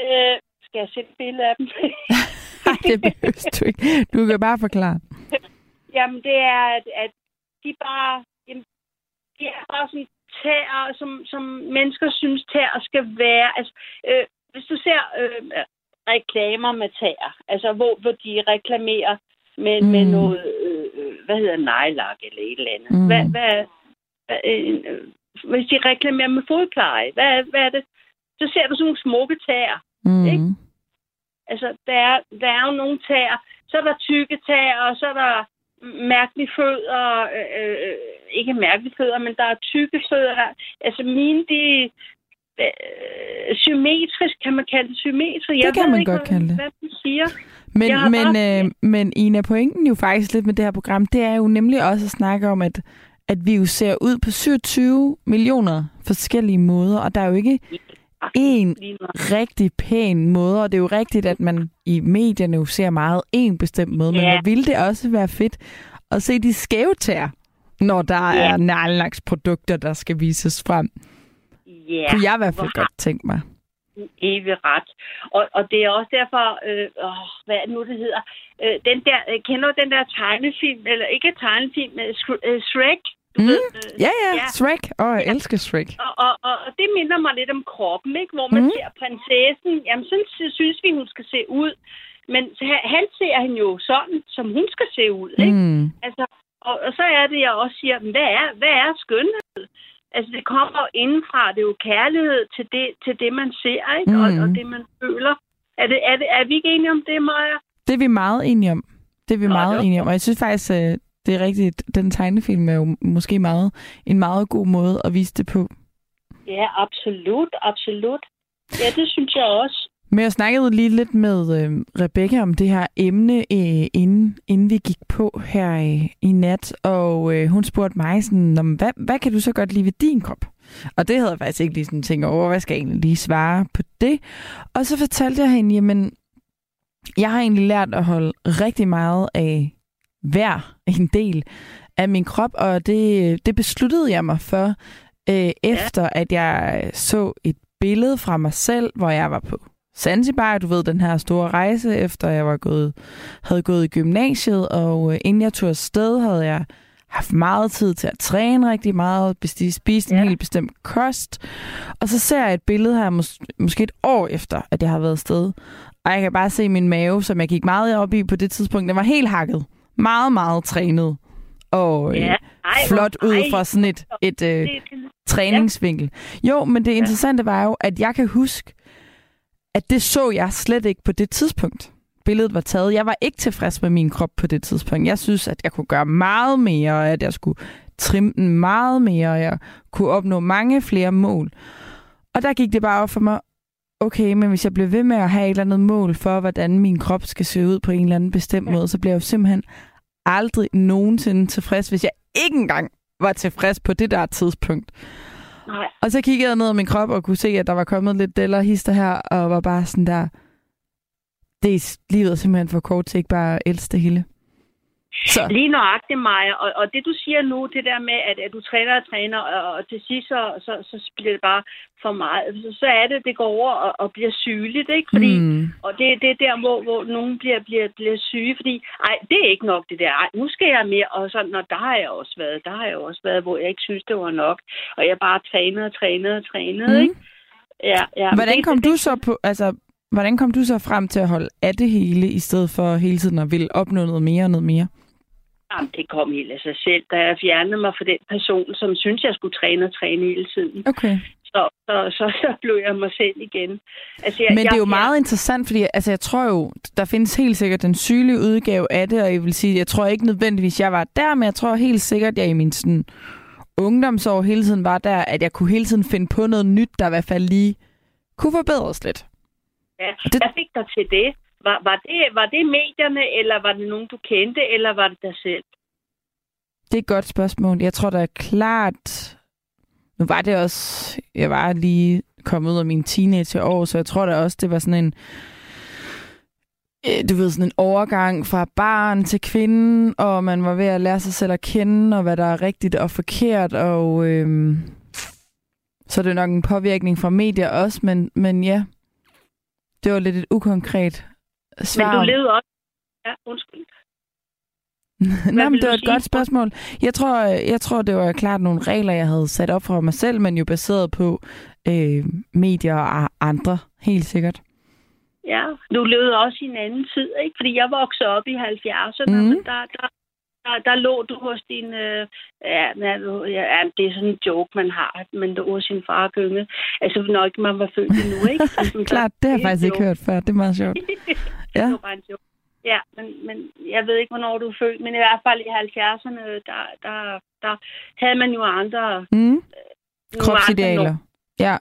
Øh, skal jeg sætte et billede af dem? [LAUGHS] [LAUGHS] Nej, det behøver du ikke. Du kan bare forklare. Jamen, det er, at, at de bare... Jamen, de er bare sådan tæer, som, som mennesker synes, tæer skal være. Altså, øh, hvis du ser øh, reklamer med tæer, altså hvor, hvor de reklamerer med, mm. med noget, øh, øh, hvad hedder nejlak eller et eller andet. Mm. Hvad, hvad, øh, hvis de reklamerer med fodpleje, hvad, hvad er det? Så ser du sådan nogle smukke tæer. Mm. Ikke? Altså, der er, der er jo nogle tæer. Så er der tykke tæer, og så er der mærkelige fødder. Øh, øh, ikke mærkelige fødder, men der er tykke fødder. Der. Altså, mine, de øh, symmetrisk, kan man kalde det symmetrisk. Det kan ved man ikke, godt hvad, kalde det. Hvad man siger. Men, Jeg men, bare- øh, men Ina, pointen jo faktisk lidt med det her program, det er jo nemlig også at snakke om, at, at vi jo ser ud på 27 millioner forskellige måder, og der er jo ikke en rigtig pæn måde, og det er jo rigtigt, at man i medierne jo ser meget en bestemt måde, men hvor ville det også være fedt at se de skæve tær, når der Ja. er nærlagsprodukter, der skal vises frem. Ja, Kunne jeg i hvert fald hvor godt tænke mig. evig ret. Og, og det er også derfor, øh, åh, hvad er det nu, det hedder? Øh, den der, øh, kender du den der tegnefilm, eller ikke tegnefilm, øh, øh, Shrek? Du Mm. ved, øh, Ja, ja, Ja. Shrek. Åh, jeg elsker Shrek. Og, og, og, og det minder mig lidt om kroppen, ikke? Hvor man Mm. mm. ser prinsessen. Jamen, sådan sy- synes vi, hun skal se ud. Men han- ser hende jo sådan, som hun skal se ud, ikke? Mm. Altså, og, og så er det, jeg også siger, hvad er, hvad er skønhed? Altså, det kommer jo indenfra. Det er jo kærlighed til det, til det man ser, ikke? Og, Mm. og det, man føler. Er, det, er, det, er vi ikke enige om det, Maja? Det er vi meget enige om. Det er vi Nå, meget var enige om. Og jeg synes faktisk, øh, det er rigtigt. Den tegnefilm er jo måske meget en meget god måde at vise det på. Ja, absolut, absolut. Ja, det synes jeg også. Men jeg snakkede lige lidt med øh, Rebecca om det her emne, øh, inden, inden vi gik på her øh, i nat, og øh, hun spurgte mig sådan, "Nå, men hvad, hvad kan du så godt lide ved din krop? Og det havde jeg faktisk ikke lige sådan tænkt over, hvad skal jeg egentlig lige svare på det? Og så fortalte jeg hende, jamen, jeg har egentlig lært at holde rigtig meget af hver en del af min krop, og det, det besluttede jeg mig for, øh, efter at jeg så et billede fra mig selv, hvor jeg var på Zanzibar, du ved, den her store rejse, efter jeg var gået, havde gået i gymnasiet, og øh, inden jeg tog afsted, havde jeg haft meget tid til at træne rigtig meget, spise, en Ja. helt bestemt kost. Og så ser jeg et billede her, mås- måske et år efter, at jeg har været afsted. Og jeg kan bare se min mave, som jeg gik meget op i på det tidspunkt. Den var helt hakket. Meget, meget trænet. Og øh, Ja. Ej, flot ud ej, fra sådan et, et øh, træningsvinkel. Jo, men det interessante var jo, at jeg kan huske, at det så jeg slet ikke på det tidspunkt. Billedet var taget. Jeg var ikke tilfreds med min krop på det tidspunkt. Jeg synes, at jeg kunne gøre meget mere, og at jeg skulle trimme den meget mere, og jeg kunne opnå mange flere mål. Og der gik det bare op for mig, okay, men hvis jeg bliver ved med at have et eller andet mål for, hvordan min krop skal se ud på en eller anden bestemt måde, så bliver jeg jo simpelthen aldrig nogensinde tilfreds, hvis jeg ikke engang var tilfreds på det der tidspunkt. Nej, Og så kiggede jeg ned ad min krop og kunne se, at der var kommet lidt deller hister her, og var bare sådan der, det er livet er simpelthen for kort til ikke bare at elske det hele. Så. Lige nøjagtigt, Maja. Og, og det, du siger nu, det der med, at, at du træner og træner, og, og til sidst, så, så, så bliver det bare for meget. Så, så er det, det går over og, og bliver sygeligt, ikke? Fordi, Mm. Og det, det er der, hvor, hvor nogen bliver, bliver, bliver syge, fordi ej, det er ikke nok det der. Ej, nu skal jeg mere. Og sådan, og der har jeg også været. Der har jeg også været, hvor jeg ikke synes, det var nok. Og jeg bare trænede og trænede og trænede, Mm. ikke? Ja, ja. Hvordan Det- kom det- du så på, altså, hvordan kom du så frem til at holde af det hele, i stedet for hele tiden at ville opnå noget mere og noget mere? Jamen, det kom helt af sig selv, da jeg fjernede mig fra den person, som synes jeg skulle træne og træne hele tiden. Okay. Så, så, så, så blev jeg mig selv igen. Altså, jeg, Men det er jeg, jo meget interessant, fordi altså, jeg tror jo, der findes helt sikkert den sygelige udgave af det, og jeg vil sige, jeg tror ikke nødvendigvis, jeg var der, men jeg tror helt sikkert, jeg i min sådan, ungdomsår hele tiden var der, at jeg kunne hele tiden finde på noget nyt, der i hvert fald lige kunne forbedres lidt. Ja. Det- Hvad fik dig til det? Var, var det? var det medierne, eller var det nogen, du kendte, eller var det dig selv? Det er et godt spørgsmål. Jeg tror da er klart... Nu var det også... Jeg var lige kommet ud af mine teenageår, så jeg tror da også, det var sådan en... Øh, du ved, sådan en overgang fra barn til kvinde, og man var ved at lære sig selv at kende, og hvad der er rigtigt og forkert, og øhm, så er det nok en påvirkning fra medier også, men, men ja, det var lidt et ukonkret svar. Men du levede også... Ja, undskyld. [LAUGHS] Nej, men det var et sige? godt spørgsmål. Jeg tror, jeg tror, det var klart nogle regler, jeg havde sat op for mig selv, men jo baseret på øh, medier og andre, helt sikkert. Ja, du levede også i en anden tid, ikke? Fordi jeg voksede op i 70'erne, Mhm. mm. men der, der, der, der lå du hos din... Øh, ja, men, ja, det er sådan en joke, man har, men du hos sin far gynge. Altså, når ikke man var født endnu, ikke? Altså, [LAUGHS] Klart, det har jeg faktisk ikke joke. hørt før. Det er meget sjovt. [LAUGHS] Ja. det var bare en joke. Ja, men, men jeg ved ikke, hvornår du er født, men i hvert fald i 70'erne, der, der, der havde man jo andre... Mm. nogle Kropsidealer. andre Ja.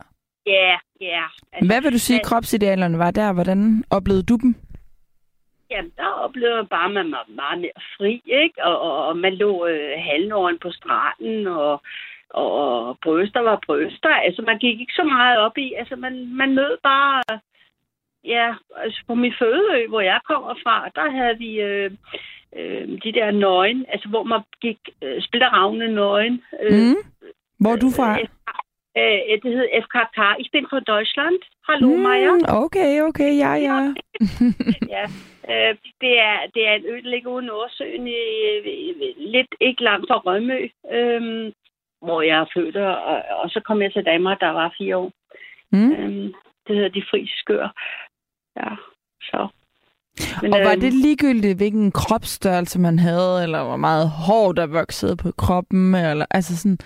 Ja, ja. Altså, Hvad vil du sige, men- kropsidealerne var der? Hvordan oplevede du dem? Jamen, der oplevede jeg bare, at man var meget mere fri, ikke? Og, og, og man lå øh, halvnåren på stranden, og, og, bryster var bryster. Altså, man gik ikke så meget op i. Altså, man, man nød bare... Ja, altså på min fødeø, hvor jeg kommer fra, der havde vi øh, øh, de der nøgen, altså hvor man gik øh, splitteravne nøgen. Øh, Mm. Hvor er du fra? Øh, det hed FKK. Ich bin von Deutschland. Hallo, mm. Maja. Okay, okay, ja, ja. Ja, [LAUGHS] øh, det, er, det er en ø, der ligger ude i Nordsøen, i, i, lidt ikke langt fra Rømø, øh, hvor jeg er født, og, og så kom jeg til Danmark, der var fire år. Mm. Øh, det hedder De Fri Skør. Ja, så. Men, Og var øhm, det ligegyldigt, hvilken kropsstørrelse man havde, eller hvor meget hår, der voksede på kroppen, eller altså sådan,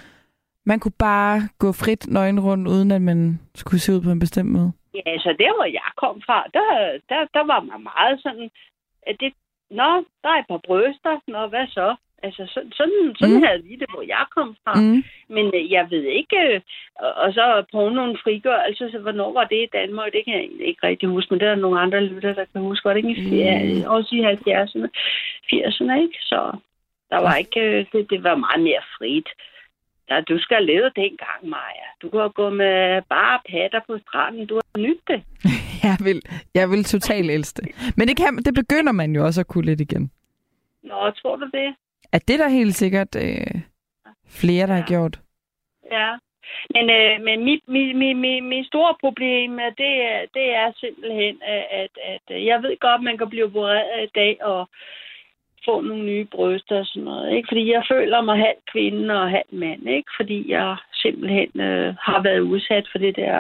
man kunne bare gå frit nøgen rundt, uden at man skulle se ud på en bestemt måde. Ja, altså der, hvor jeg kom fra, der, der, der var man meget sådan, at det, nå, der er et par bryster, nå, hvad så? Altså, så, sådan, sådan Mm. havde vi det, hvor jeg kom fra. Mm. Men øh, jeg ved ikke, øh, og, så på nogle frigørelse, så hvornår var det i Danmark? Det kan jeg egentlig ikke rigtig huske, men det er der nogle andre lytter, der kan huske. Var det ikke i, Mm. mm. også i 70'erne, 80'erne, ikke? Så der var ikke, øh, det, det var meget mere frit. Ja, du skal have levet dengang, Maja. Du kan gå med bare patter på stranden. Du har nyt det. [LAUGHS] Jeg vil, jeg vil totalt elske det. Men det, kan, det begynder man jo også at kunne lidt igen. Nå, tror du det? At det er der helt sikkert øh, flere, der har Ja. gjort. Ja. Men, øh, men mit, mit, mit, mit, mit store problem, øh, det, er- det er simpelthen, at, at, at øh, jeg ved godt, man kan blive opereret i dag og få nogle nye bryster og sådan noget. Ikke? Fordi jeg føler mig halv kvinde og halv mand. Ikke? Fordi jeg simpelthen øh, har været udsat for det der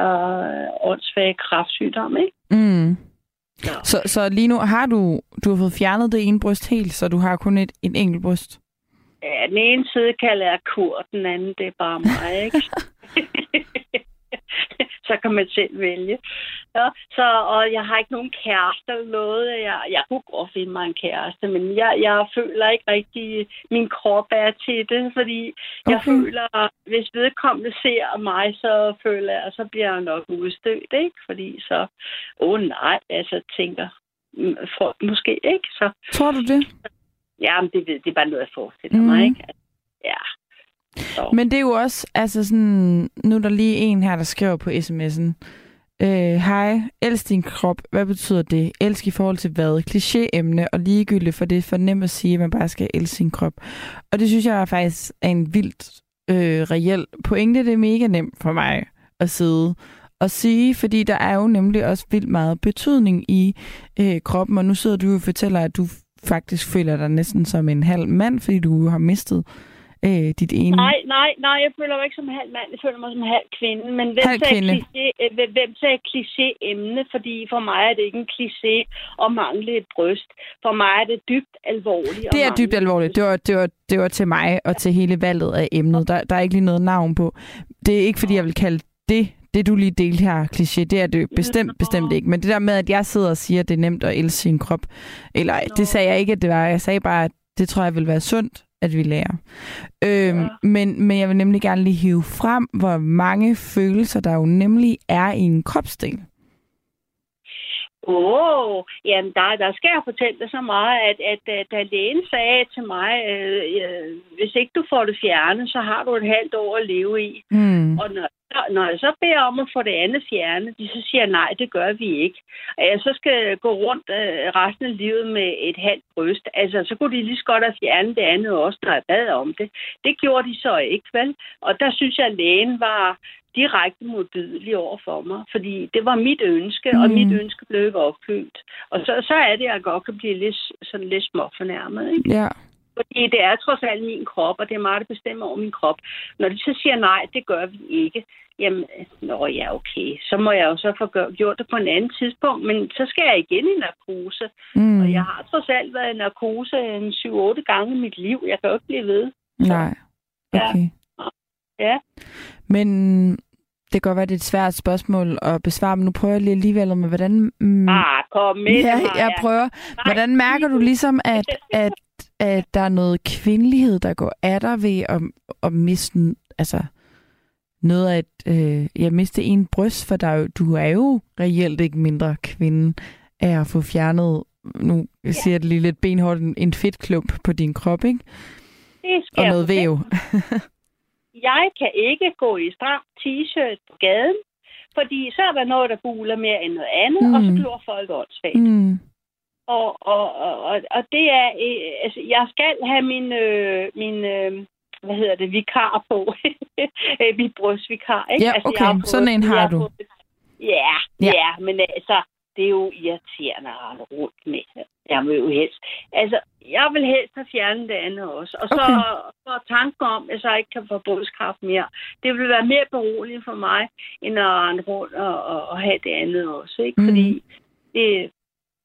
øh, åndssvage kraftsygdom. Ikke? Mm. Ja. Så, så lige nu har du, du har fået fjernet det ene bryst helt, så du har kun et, et enkelt bryst. Ja, den ene side kalder jeg kur, den anden det er bare mig, ikke? [LAUGHS] [LAUGHS] så kan man selv vælge. Ja, så, og jeg har ikke nogen kæreste eller noget. Jeg, jeg kunne godt finde mig en kæreste, men jeg, jeg føler ikke rigtig, min krop er til det, fordi jeg Okay. føler, hvis vedkommende ser mig, så føler jeg, så bliver jeg nok udstødt, ikke? Fordi så, åh oh, nej, altså tænker mm, folk måske ikke, så Tror du det? ja, men det, det er bare noget, jeg forestiller Mhm. mig, ikke? Ja. Så. Men det er jo også, altså sådan, nu er der lige en her, der skriver på sms'en, Øh, hej, elsk din krop. Hvad betyder det? Elsk i forhold til hvad? Kliché-emne og ligegyldigt, for det er for nemt at sige, at man bare skal elske sin krop. Og det synes jeg er faktisk er en vildt øh, reel pointe. Det er mega nemt for mig at sidde og sige, fordi der er jo nemlig også vildt meget betydning i øh, kroppen, og nu sidder du og fortæller, at du faktisk føler dig næsten som en halv mand, fordi du har mistet øh, dit ene... Nej, nej, nej, jeg føler mig ikke som halv mand, jeg føler mig som halv kvinde. Men hvem Halv kvinde. kliché, øh, hvem- sagde kliché-emne? Fordi for mig er det ikke en kliché at mangle et bryst. For mig er det dybt alvorligt. Det er dybt alvorligt. Det var, det, var, det var til mig og til hele valget af emnet. Der, der er ikke lige noget navn på. Det er ikke, fordi jeg vil kalde det, det du lige delte her, kliché. Det er det bestemt, bestemt ikke. Men det der med, at jeg sidder og siger, at det er nemt at elske sin krop. Eller det sagde jeg ikke, at det var. Jeg sagde bare, at det tror jeg vil være sundt, at vi lærer. Øhm, Ja. men, men jeg vil nemlig gerne lige hive frem, hvor mange følelser der jo nemlig er i en kropsdel. Åh, oh, jamen der, der skal jeg fortælle dig så meget, at, at, at da lægen sagde til mig, øh, øh, hvis ikke du får det fjernet, så har du et halvt år at leve i. Mm. Og når, når jeg så beder om at få det andet fjernet, de så siger nej, det gør vi ikke. At jeg så skal gå rundt øh, resten af livet med et halvt bryst. Altså, så kunne de lige så godt have fjernet det andet også, når jeg bad om det. Det gjorde de så ikke, vel? Og der synes jeg, at lægen var direkte modbydelig over for mig, fordi det var mit ønske, mm. og Mm. mit ønske blev ikke opfyldt. Og så, så er det, at jeg godt kan blive lidt, sådan lidt småfornærmet, ikke? Ja. Fordi det er trods alt min krop, og det er mig, der bestemmer over min krop. Når de så siger nej, det gør vi ikke, jamen, nå ja, okay, så må jeg jo så få gjort det på en anden tidspunkt, men så skal jeg igen i narkose. Mm. Og jeg har trods alt været i narkose en 7-8 gange i mit liv. Jeg kan jo ikke blive ved. Nej. Okay. Ja. Men det kan godt være, det er et svært spørgsmål at besvare, men nu prøver jeg lige alligevel med, hvordan... Mm, Ah, kom med ja, jeg prøver. Hvordan mærker du ligesom, at, [LAUGHS] at, at der er noget kvindelighed, der går af dig ved at, at miste altså, noget af et, øh, jeg miste en bryst, for der, er du er jo reelt ikke mindre kvinde af at få fjernet, nu ja. siger jeg det lige lidt benhårdt, en- fedtklump på din krop, ikke? Det Og noget væv. [LAUGHS] Jeg kan ikke gå i stram t-shirt på gaden, fordi så er der noget, der buler mere end noget andet, mm. og så Mm. bliver folk åndssvagt. Mm. Og, og, og, og, det er, øh, altså, jeg skal have min, øh, min øh, hvad hedder det, vikar på. [LAUGHS] Øh, Mit brystvikar, ikke? Ja, altså, okay. jeg har Sådan en har jeg du. Ja, Ja. ja, ja, men altså, det er jo irriterende at rende rundt med. Jeg vil jo helst. Altså, jeg vil helst have fjernet det andet også. Og så, Okay. så tanken om, at jeg så ikke kan få brystkraft mere. Det vil være mere beroligende for mig, end at rende rundt og, og, og have det andet også. Ikke? Mm. Fordi det,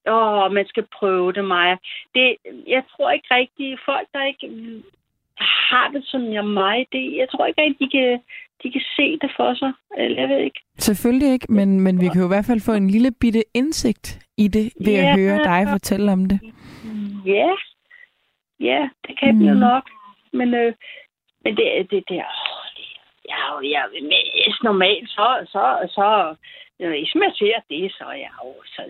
åh, man skal prøve det, Maja. Det, jeg tror ikke rigtigt, folk der ikke har det som jeg mig, det, jeg tror ikke rigtig, de kan, de kan se det for sig. Eller jeg ved ikke. Selvfølgelig ikke, men, men vi kan jo i hvert fald få en lille bitte indsigt i det, ved at Ja. høre dig fortælle om det. Ja, ja, det kan mm. jo Mm. nok. Men, øh, men det, det det, er jo- jeg, men normalt, så, så, så, øh, hvis jeg ser det, så er jeg jo, så,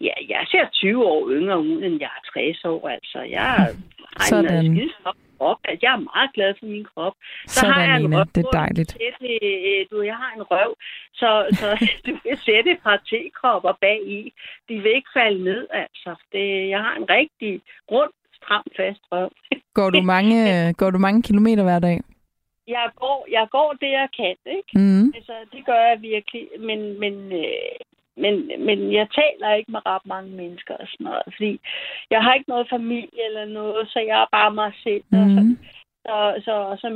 ja, jeg ser 20 år yngre ud, end jeg er 60 år, altså. Jeg [LAUGHS] Sådan. flot krop, altså, jeg er meget glad for min krop. Så har jeg Sådan, en Nina. røv, Det er dejligt. sætte, øh, Du, jeg har en røv, så, så [LAUGHS] du kan sætte et par tekropper bag i. De vil ikke falde ned, altså. Det, jeg har en rigtig rund, stram, fast røv. Går du mange, [LAUGHS] går du mange kilometer hver dag? Jeg går, jeg går det, jeg kan, ikke? Mm. Altså, det gør jeg virkelig. Men, men, øh, men, men jeg taler ikke med ret mange mennesker og sådan noget. Fordi jeg har ikke noget familie eller noget, så jeg er bare mig selv. Og så, Mm. så, så, så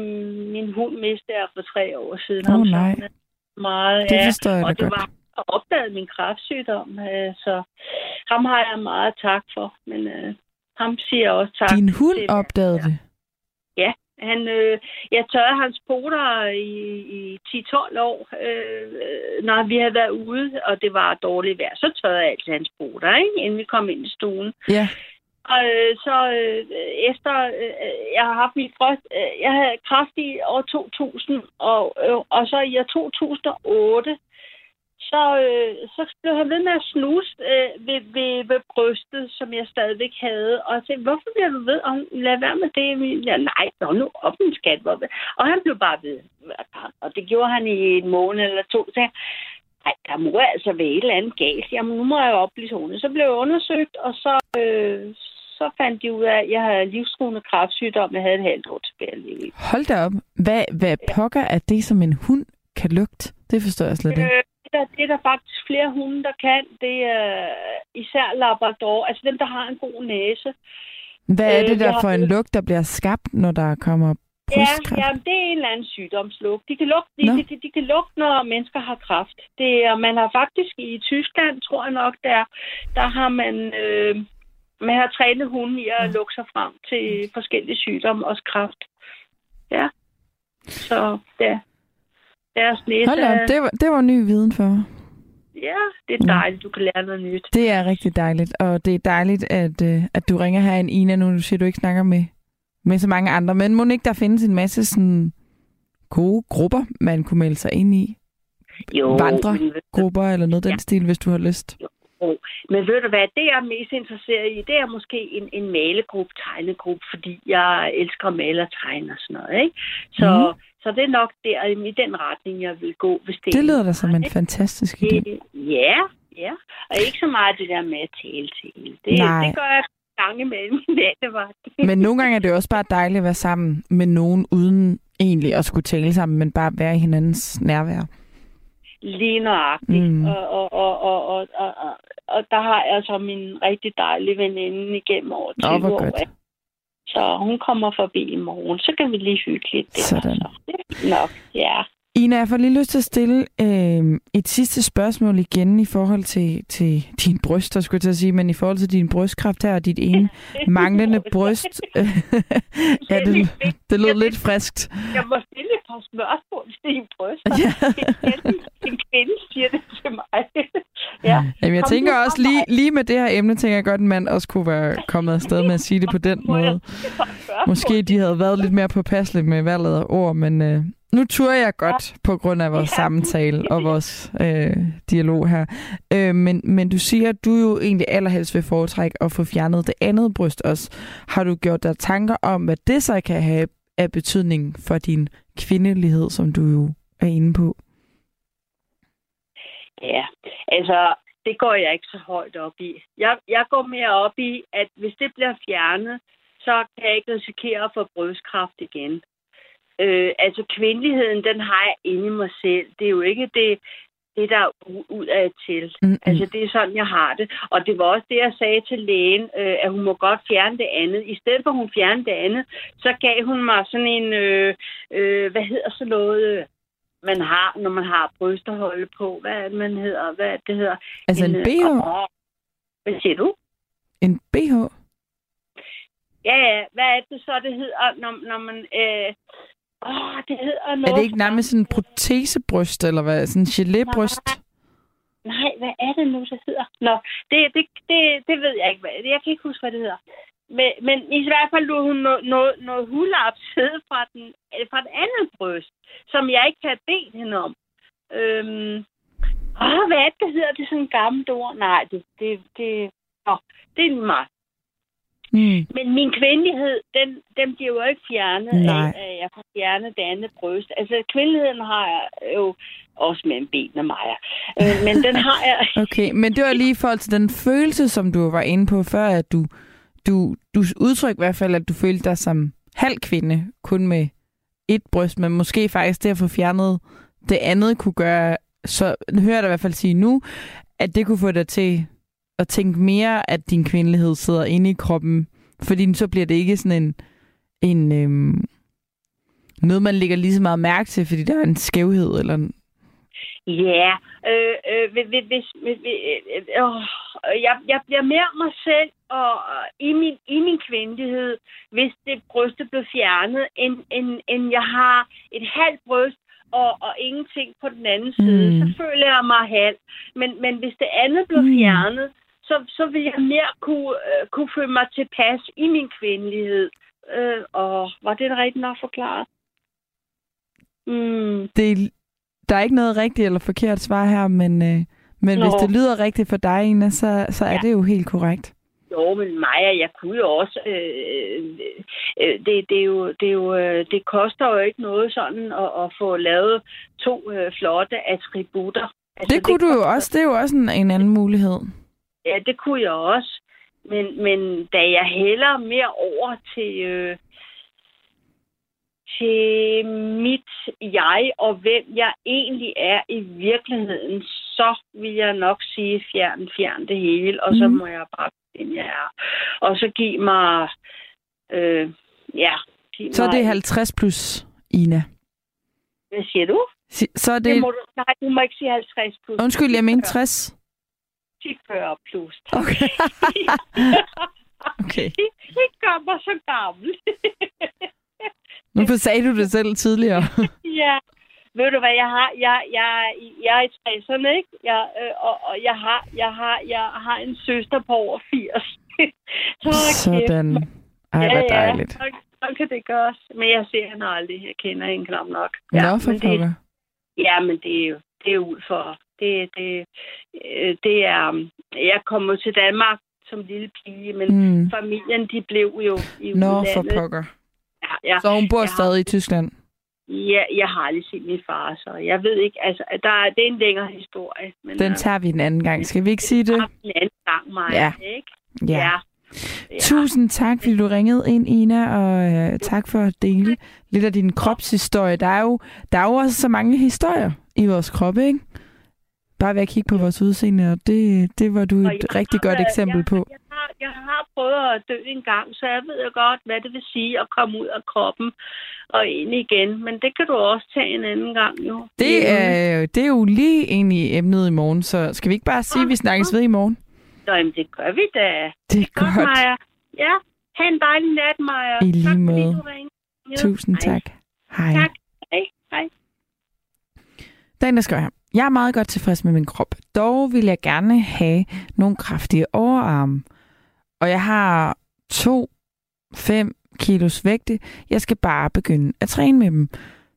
min hund mistede jeg for tre år siden. Åh, Ham nej. Meget, Det ja. forstår jeg da og det godt. var at opdage min kræftsygdom, øh, så ham har jeg meget tak for. Men øh, ham siger jeg også tak Din hund til. opdagede det? Han, øh, jeg tørrede hans poter i, i 10-12 år, øh, når vi havde været ude, og det var dårligt vejr. Så tørrede jeg altid hans poter, ikke? inden vi kom ind i stuen. Ja. Og øh, så øh, efter, øh, jeg har haft mit bryst, øh, jeg havde kræft i år 2000, og, øh, og så i år 2008, så, øh, så blev han ved med at snuse øh, ved, ved, ved brystet, som jeg stadigvæk havde. Og jeg tænkte, hvorfor bliver du ved? Og lad være med det. Ja, nej, nå nu op en skat. hvor- Og han blev bare ved. Og det gjorde han i en måned eller to. Så jeg, Nej, der må altså være et eller andet galt. Jamen, nu må jeg jo oplyse hende. Så blev jeg undersøgt, og så, øh, så fandt de ud af, at jeg havde livstruende kræftsygdom. Jeg havde et halvt år tilbage at leve. Hold da op. Hvad, hvad pokker er det, som en hund kan lugte? Det forstår jeg slet ikke. Øh, det, er, det er der faktisk flere hunde, der kan. Det er især Labrador. Altså dem, der har en god næse. Hvad er Øh, det der for en lugt, der bliver skabt, når der kommer Ja, brystkræft? ja, det er en eller anden sygdomslugt. De kan lugte, de, de, de, de kan lugte når mennesker har kræft. Det er, man har faktisk i Tyskland, tror jeg nok, der, der har man, øh, man har trænet hunde i at lukke sig frem til forskellige sygdomme, også kræft. Ja. Så ja, deres næse, Hold op, det var, det var ny viden for mig. ja, det er dejligt, du kan lære noget nyt. Det er rigtig dejligt, og det er dejligt, at, øh, at du ringer her en Ina, nu du siger, du ikke snakker med, med så mange andre. Men må ikke der findes en masse sådan gode grupper, man kunne melde sig ind i? Jo, Vandre. men ved- Grupper eller noget den Ja. stil, hvis du har lyst. Men ved du hvad, det jeg er mest interesseret i, det er måske en, en malegruppe, tegnegruppe, fordi jeg elsker at male og tegne og sådan noget, ikke? Så, mm. Så det er nok der i den retning, jeg vil gå, hvis det Det er lyder da som en fantastisk idé. Ja, ja. Og ikke så meget det der med at tale til. Det, Nej. det gør jeg gang imellem i nattevagt. [LAUGHS] Men nogle gange er det også bare dejligt at være sammen med nogen, uden egentlig at skulle tale sammen, men bare være i hinandens nærvær. Lige nøjagtigt. Mm. Og, og, og, og, og, og, og, og der har jeg så min rigtig dejlige veninde igennem over 20 Nå, år. godt. Så hun kommer forbi i morgen. Så kan vi lige hygge lidt der. Sådan. Så. Det er nok, ja. Ina, jeg får lige lyst til at stille øh, et sidste spørgsmål igen i forhold til, til din bryster, skulle jeg til at sige, men i forhold til din brystkræft her og dit ene [LAUGHS] manglende bryst. [LAUGHS] ja, det, det lød lidt friskt. Jeg må stille et par spørgsmål til dine bryster. Ja. En kvinde siger det til mig. Ja. Jamen, jeg Kom tænker også lige, lige med det her emne, tænker jeg godt, at en mand også kunne være kommet afsted med at sige det på [LAUGHS] den måde. Måske de havde været lidt mere påpasselige med valget af ord, men øh, nu turer jeg godt på grund af vores Ja. samtale og vores øh, dialog her. Øh, men, men du siger, at du jo egentlig allerhelst vil foretrække at få fjernet det andet bryst også. Har du gjort dig tanker om, hvad det så kan have af betydning for din kvindelighed, som du jo er inde på? Ja, altså, det går jeg ikke så højt op i. Jeg, jeg går mere op i, at hvis det bliver fjernet, så kan jeg ikke risikere at få brystkræft igen. Øh, altså, kvindeligheden, den har jeg inde i mig selv. Det er jo ikke det, det der er ud af til. Mm-mm. Altså, det er sådan, jeg har det. Og det var også det, jeg sagde til lægen, øh, at hun må godt fjerne det andet. I stedet for, at hun fjernede det andet, så gav hun mig sådan en, øh, øh, hvad hedder så noget, man har, når man har bryster at holde på. Hvad er det, man hedder? Hvad det, hedder? Altså en øh, BH? åh, Hvad siger du? En BH? Ja, ja. Hvad er det så, det hedder, når, når man... Øh, åh, det hedder noget... Er det ikke nærmest sådan en protesebryst, eller hvad? Sådan en gelébryst? Nej, hvad er det nu, det hedder? Nå, det, det, det, det ved jeg ikke. hvad- Jeg kan ikke huske, hvad det hedder. Men, men i hvert fald lå hun noget, noget, noget hulap sidde fra, den, øh, fra den anden bryst, som jeg ikke havde bedt hende om. Øhm, åh, hvad er det, hedder? Det sådan en gammelt ord. Nej, det, det, det, åh, det er meget. Mm. Men min kvindelighed, den, den bliver jo ikke fjernet Nej. af, at jeg får fjernet det andet bryst. Altså, kvindeligheden har jeg jo også med en ben af mig. Øh, men den har jeg... [LAUGHS] Okay, men det var lige i forhold til den følelse, som du var inde på før, at du, du, du udtryk i hvert fald, at du følte dig som halv kvinde, kun med et bryst, men måske faktisk det at få fjernet det andet kunne gøre, så hører jeg dig i hvert fald sige nu, at det kunne få dig til at tænke mere, at din kvindelighed sidder inde i kroppen, fordi så bliver det ikke sådan en, en øhm, noget, man lægger lige så meget mærke til, fordi der er en skævhed, eller en, Ja, øh, øh, hvis, hvis, hvis, øh, øh, jeg, jeg bliver mere mig selv og, og i, min, i min kvindelighed, hvis det brystet blev fjernet, end, end, end jeg har et halvt bryst og, og ingenting på den anden side. Mm. Så føler jeg mig halv. Men, men hvis det andet blev Mm. fjernet, så, så vil jeg mere kunne, øh, kunne føle mig tilpas i min kvindelighed. Øh, og var det rigtigt nok forklaret? Mm. det, der er ikke noget rigtigt eller forkert svar her, men, øh, men Nå. hvis det lyder rigtigt for dig, Ina, så, så er Ja. det jo helt korrekt. Jo, men Maja, jeg kunne jo også... Øh, øh, det, det, er jo, det, er jo, øh, det koster jo ikke noget sådan at, at få lavet to øh, flotte attributter. Altså, det kunne det du jo også. Det er jo også en, en anden mulighed. Ja, det kunne jeg også. Men, men da jeg hælder mere over til, øh, til mit jeg og hvem jeg egentlig er i virkeligheden, så vil jeg nok sige fjern, fjern det hele, og så Mhm. må jeg bare finde jeg er. Og så give mig, øh, ja, give Så er mig, det 50 plus, Ina. Hvad siger du? Så er Det... det... må du, nej, du må ikke sige 50 plus. Undskyld, jeg mente 60. Sig 40 plus. Okay. [LAUGHS] okay. det gør mig så gammel. [LAUGHS] Nu sagde du det selv tidligere. [LAUGHS] ja. Ved du hvad, jeg har, jeg, jeg, jeg er i 60'erne, ikke? Jeg, øh, og, og jeg har, jeg har, jeg har en søster på over 80. [LAUGHS] så kæft, Sådan. mand. Ej, hvor dejligt. Ja, så kan det gøres. Men jeg ser hende aldrig. Jeg kender hende knap nok. Nå, for men det. Ja, men det er jo det er ud for... Det, det, øh, det er... Jeg kom til Danmark som lille pige, men. Mm. familien, de blev jo i Nå, udlandet. for pokker. Ja, ja. Så hun bor Jeg har- stadig i Tyskland? Ja, jeg har aldrig set min far, så jeg ved ikke, altså, der er, det er en længere historie. Men, Den øh, tager vi en anden gang. Skal vi ikke sige det? vi en anden gang, Maja, Ja. ikke? Ja. ja. Tusind tak, fordi du ringede ind, Ina, og øh, tak for at dele lidt af din kropshistorie. Der er, jo, der er jo også så mange historier i vores krop, ikke? Bare ved at kigge på vores udseende, og det, det var du Og et jeg rigtig godt eksempel jeg, på. Jeg jeg har prøvet at dø en gang, så jeg ved jo godt, hvad det vil sige at komme ud af kroppen og ind igen. Men det kan du også tage en anden gang, jo. Det er, det er jo lige egentlig emnet i morgen, så skal vi ikke bare sige, at vi snakkes ved i morgen? Så jamen, det gør vi da. Det er Godt, godt. Maja. Ja, ha' en dejlig nat, Maja. I lige tak, fordi måde. du ringede. Tusind Hej. tak. Hej. Tak. Hej. Hej. Den, der skriver her. Jeg er meget godt tilfreds med min krop. Dog vil jeg gerne have nogle kraftige overarme. Og jeg har 2-5 kilos vægte. Jeg skal bare begynde at træne med dem.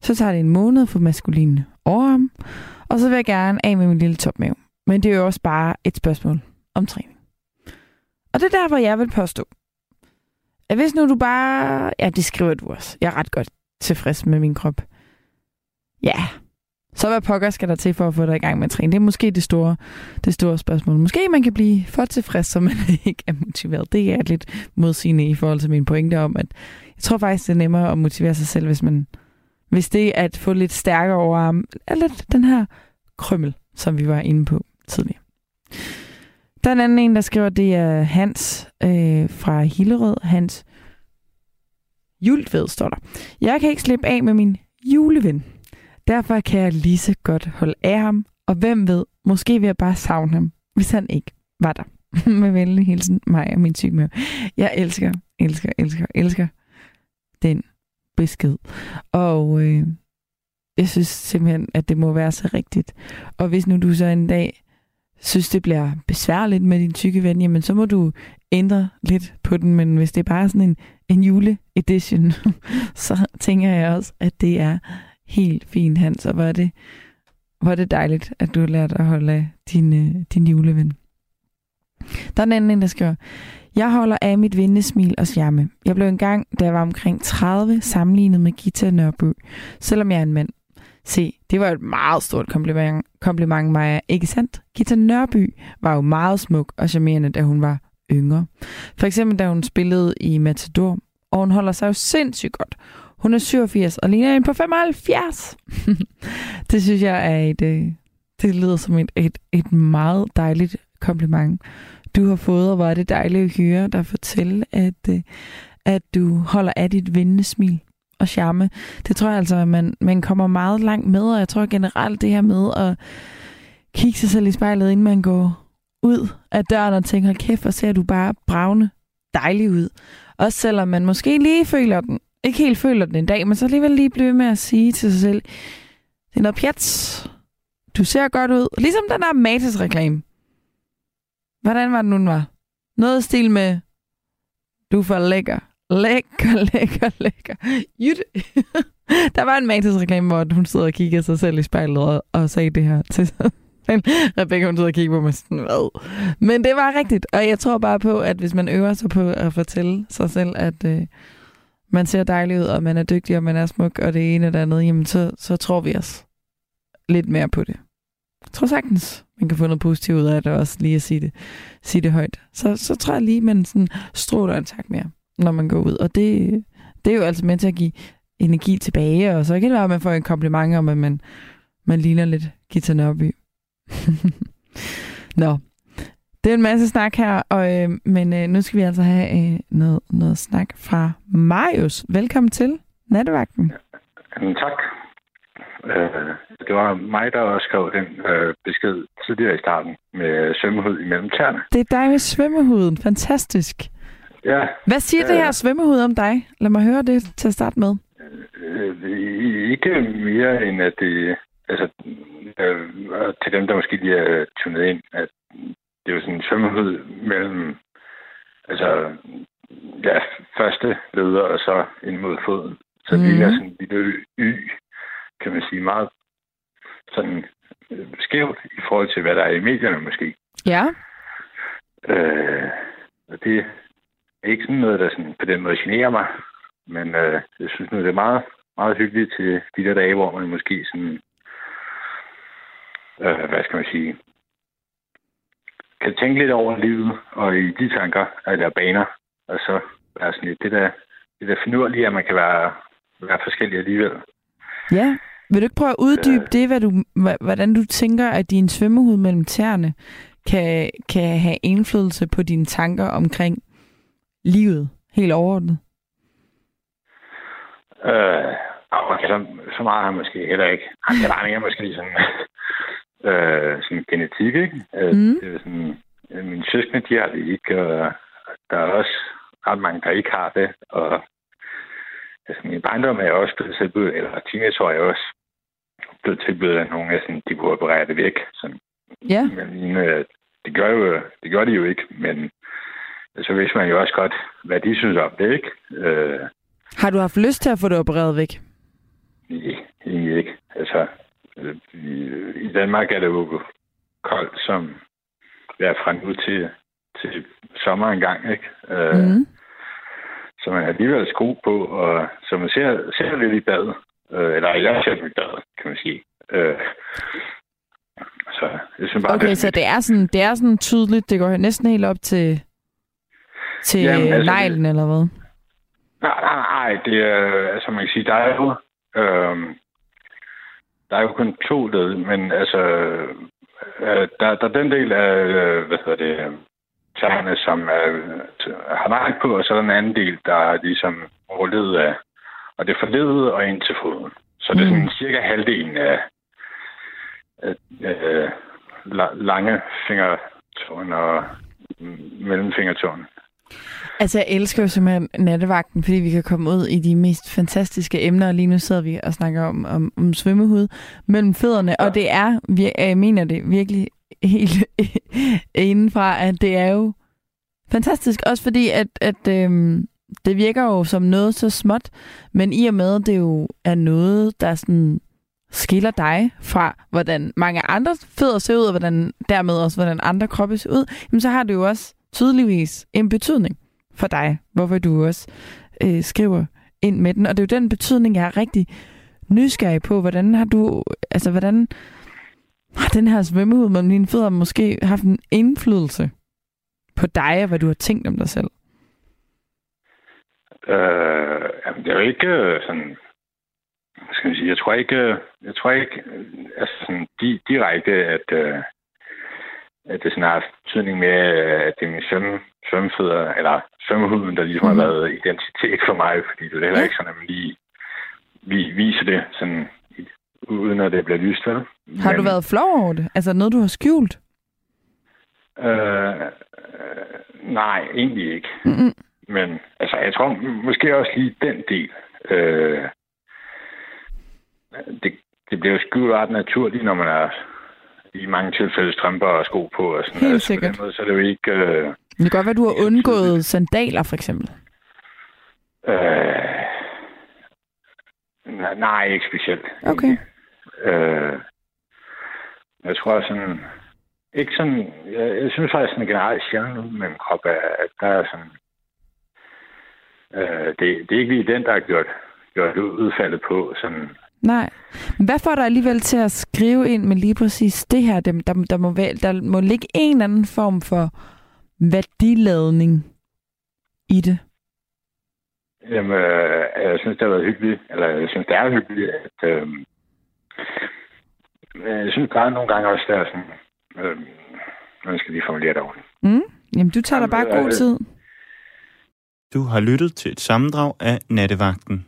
Så tager det en måned for maskuline overarm. Og så vil jeg gerne af med min lille topmave. Men det er jo også bare et spørgsmål om træning. Og det er der, hvor jeg vil påstå, at hvis nu du bare... Ja, det skriver du også. Jeg er ret godt tilfreds med min krop. Ja, så hvad pokker skal der til for at få dig i gang med at træne? Det er måske det store, det store spørgsmål. Måske man kan blive for tilfreds, så man [LAUGHS] ikke er motiveret. Det er lidt modsigende i forhold til min pointe om, at jeg tror faktisk, det er nemmere at motivere sig selv, hvis man hvis det er at få lidt stærkere overarm, er lidt den her krømmel, som vi var inde på tidligere. Der er en anden en, der skriver, det er Hans øh, fra Hillerød. Hans Jultved står der. Jeg kan ikke slippe af med min juleven. Derfor kan jeg lige så godt holde af ham, og hvem ved, måske vil jeg bare savne ham, hvis han ikke var der. [LAUGHS] Med venlig hilsen, mig og min syge Jeg elsker, elsker, elsker, elsker den besked. Og øh, jeg synes simpelthen, at det må være så rigtigt. Og hvis nu du så en dag synes, det bliver besværligt med din tykke ven, jamen så må du ændre lidt på den. Men hvis det er bare sådan en, en jule-edition, [LAUGHS] så tænker jeg også, at det er helt fint, Hans. Og hvor er det, hvor er det dejligt, at du har lært at holde af din, øh, din juleven. Der er en anden, der skriver, jeg holder af mit vindesmil og charme. Jeg blev engang, da jeg var omkring 30, sammenlignet med Gita Nørby, selvom jeg er en mand. Se, det var et meget stort kompliment, kompliment Maja, ikke sandt? Gita Nørby var jo meget smuk og charmerende, da hun var yngre. For eksempel, da hun spillede i Matador, og hun holder sig jo sindssygt godt. Hun er 87 og ligner en på 75. [LAUGHS] det synes jeg er et, øh, det lyder som et, et, et meget dejligt kompliment, du har fået, og hvor er det dejligt at høre dig fortælle, at, øh, at du holder af dit vindende smil og charme. Det tror jeg altså, at man, man kommer meget langt med, og jeg tror generelt det her med at kigge sig selv i spejlet, inden man går ud af døren og tænker, hold kæft, hvor ser du bare bravne dejlig ud. Også selvom man måske lige føler den, ikke helt føler den en dag, men så alligevel lige blive med at sige til sig selv, det er noget pjats. Du ser godt ud. Ligesom den der Matas-reklame. Hvordan var den nu, den var? Noget stil med, du er for lækker. Lækker, lækker, lækker. Jytte. [LAUGHS] der var en Matas-reklame, hvor hun sidder og kigger sig selv i spejlet og, og sagde det her til sig. [LAUGHS] Rebecca, hun sidder og kigger på mig sådan, hvad? Men det var rigtigt, og jeg tror bare på, at hvis man øver sig på at fortælle sig selv, at øh, man ser dejlig ud, og man er dygtig, og man er smuk, og det ene og det andet, jamen så, så tror vi os lidt mere på det. jeg tror sagtens, man kan få noget positivt ud af det også lige at sige det, sige det højt. Så, så tror jeg lige, man sådan stråler en tak mere, når man går ud. Og det, det er jo altså med til at give energi tilbage, og så kan det være, at man får en kompliment om, at man, man ligner lidt Gita Nørby. [LAUGHS] Nå, det er en masse snak her, og, øh, men øh, nu skal vi altså have øh, noget, noget snak fra Marius. Velkommen til Nattevagten. Jamen, tak. Øh, det var mig, der også skrev den øh, besked tidligere i starten med svømmehud imellem tæerne. Det er dig med svømmehuden. Fantastisk. Ja. Hvad siger ja. det her svømmehud om dig? Lad mig høre det til at starte med. Øh, ikke mere end at det... Altså, øh, til dem, der måske lige er tunet ind, at det er jo sådan en svømmehud mellem altså, ja, første leder og så ind mod foden. Så mm. det er sådan en lille y, kan man sige, meget sådan øh, skævt i forhold til, hvad der er i medierne måske. Ja. Øh, og det er ikke sådan noget, der sådan, på den måde generer mig. Men øh, jeg synes nu, det er meget, meget hyggeligt til de der dage, hvor man måske sådan, øh, hvad skal man sige, kan tænke lidt over livet, og i de tanker, der baner, og så være sådan lidt, det der, det der finurlige, at man kan være, være forskellig alligevel. Ja. Vil du ikke prøve at uddybe det, hvad du, hvordan du tænker, at din svømmehud mellem tæerne kan, kan have indflydelse på dine tanker omkring livet, helt overordnet? Øh, så, så meget har jeg måske heller ikke. Er mere måske sådan, øh, sådan genetik, ikke? Øh, mm. Det er sådan, øh, mine søskende, de har det ikke, og der er også ret mange, der ikke har det, og altså, min barndom er også blevet tilbudt, eller teenageår er også blevet tilbudt af nogle af sådan, de kunne operere det væk. Sådan. Ja. Men øh, det gør, jo, det gør de jo ikke, men så vidste man jo også godt, hvad de synes om det, ikke? Øh, har du haft lyst til at få det opereret væk? Nej, egentlig ikke. Altså, i, Danmark er det jo koldt som ja, fra nu til, til sommer engang, ikke? Øh, mm. Så man har alligevel sko på, og så man ser, ser lidt i bad. Øh, eller jeg ser lidt i bad, kan man sige. Øh, så jeg synes bare, okay, det, så det er, sådan, det er sådan tydeligt, det går næsten helt op til, til Jamen, altså, neglen, eller hvad? Nej, nej, nej, det er, altså man kan sige, der er jo, øh, der er jo kun to led, men altså, øh, der, der er den del af, øh, hvad hedder det, tæerne, som er, har nej på, og så er der en anden del, der er ligesom rullet af, og det er forledet og ind til foden. Så det er sådan mm. cirka halvdelen af, af, af lange fingertårn og mellemfingertårn. Altså, jeg elsker jo simpelthen nattevagten, fordi vi kan komme ud i de mest fantastiske emner, og lige nu sidder vi og snakker om, om, om svømmehud mellem fødderne, ja. og det er, jeg mener det virkelig helt [LAUGHS] indenfra, at det er jo fantastisk, også fordi, at, at øhm, det virker jo som noget så småt, men i og med, det jo er noget, der sådan skiller dig fra, hvordan mange andre fødder ser ud, og hvordan, dermed også, hvordan andre kroppe ser ud, jamen så har det jo også tydeligvis en betydning for dig, hvorfor du også øh, skriver ind med den. Og det er jo den betydning, jeg er rigtig nysgerrig på. Hvordan har du, altså hvordan har den her svømmehud mellem dine fødder måske haft en indflydelse på dig, og hvad du har tænkt om dig selv? Øh, jamen, det er jo ikke øh, sådan, skal jeg sige, jeg tror ikke, øh, jeg tror ikke, øh, altså sådan, direkte, at, at det sådan har betydning med, at det er min svømme, svømmefødder, eller svømmehuden, der ligesom mm. har mhm. været identitet for mig, fordi det er heller ikke sådan, at man lige vi, viser det sådan, uden at det bliver lyst, vel? Har Men, du været flov over det? Altså noget, du har skjult? Øh, øh, nej, egentlig ikke. Mm-hmm. Men altså, jeg tror måske også lige den del. Øh, det, det bliver jo skjult ret naturligt, når man er i mange tilfælde strømper og sko på. Og sådan Helt altså, sikkert. På den måde, så er det jo ikke... Øh, det kan godt være, at du har undgået sandaler, for eksempel. Øh, nej, ikke specielt. Okay. Øh, jeg tror sådan... Ikke sådan... Jeg, jeg synes faktisk sådan generelt sjældent med min krop, at der er sådan... Øh, det, det er ikke lige den, der har gjort, gjort udfaldet på sådan Nej. Men hvad får dig alligevel til at skrive ind med lige præcis det her? Der, der, der, må, være, der må ligge en eller anden form for værdiladning i det. Jamen, øh, jeg synes, det har været hyggeligt. Eller jeg synes, det er hyggeligt, at... Øh, jeg synes bare nogle gange også, der er sådan... Øh, nu skal lige formulere det ordentligt. Mm. Jamen, du tager dig bare god tid. Du har lyttet til et sammendrag af Nattevagten.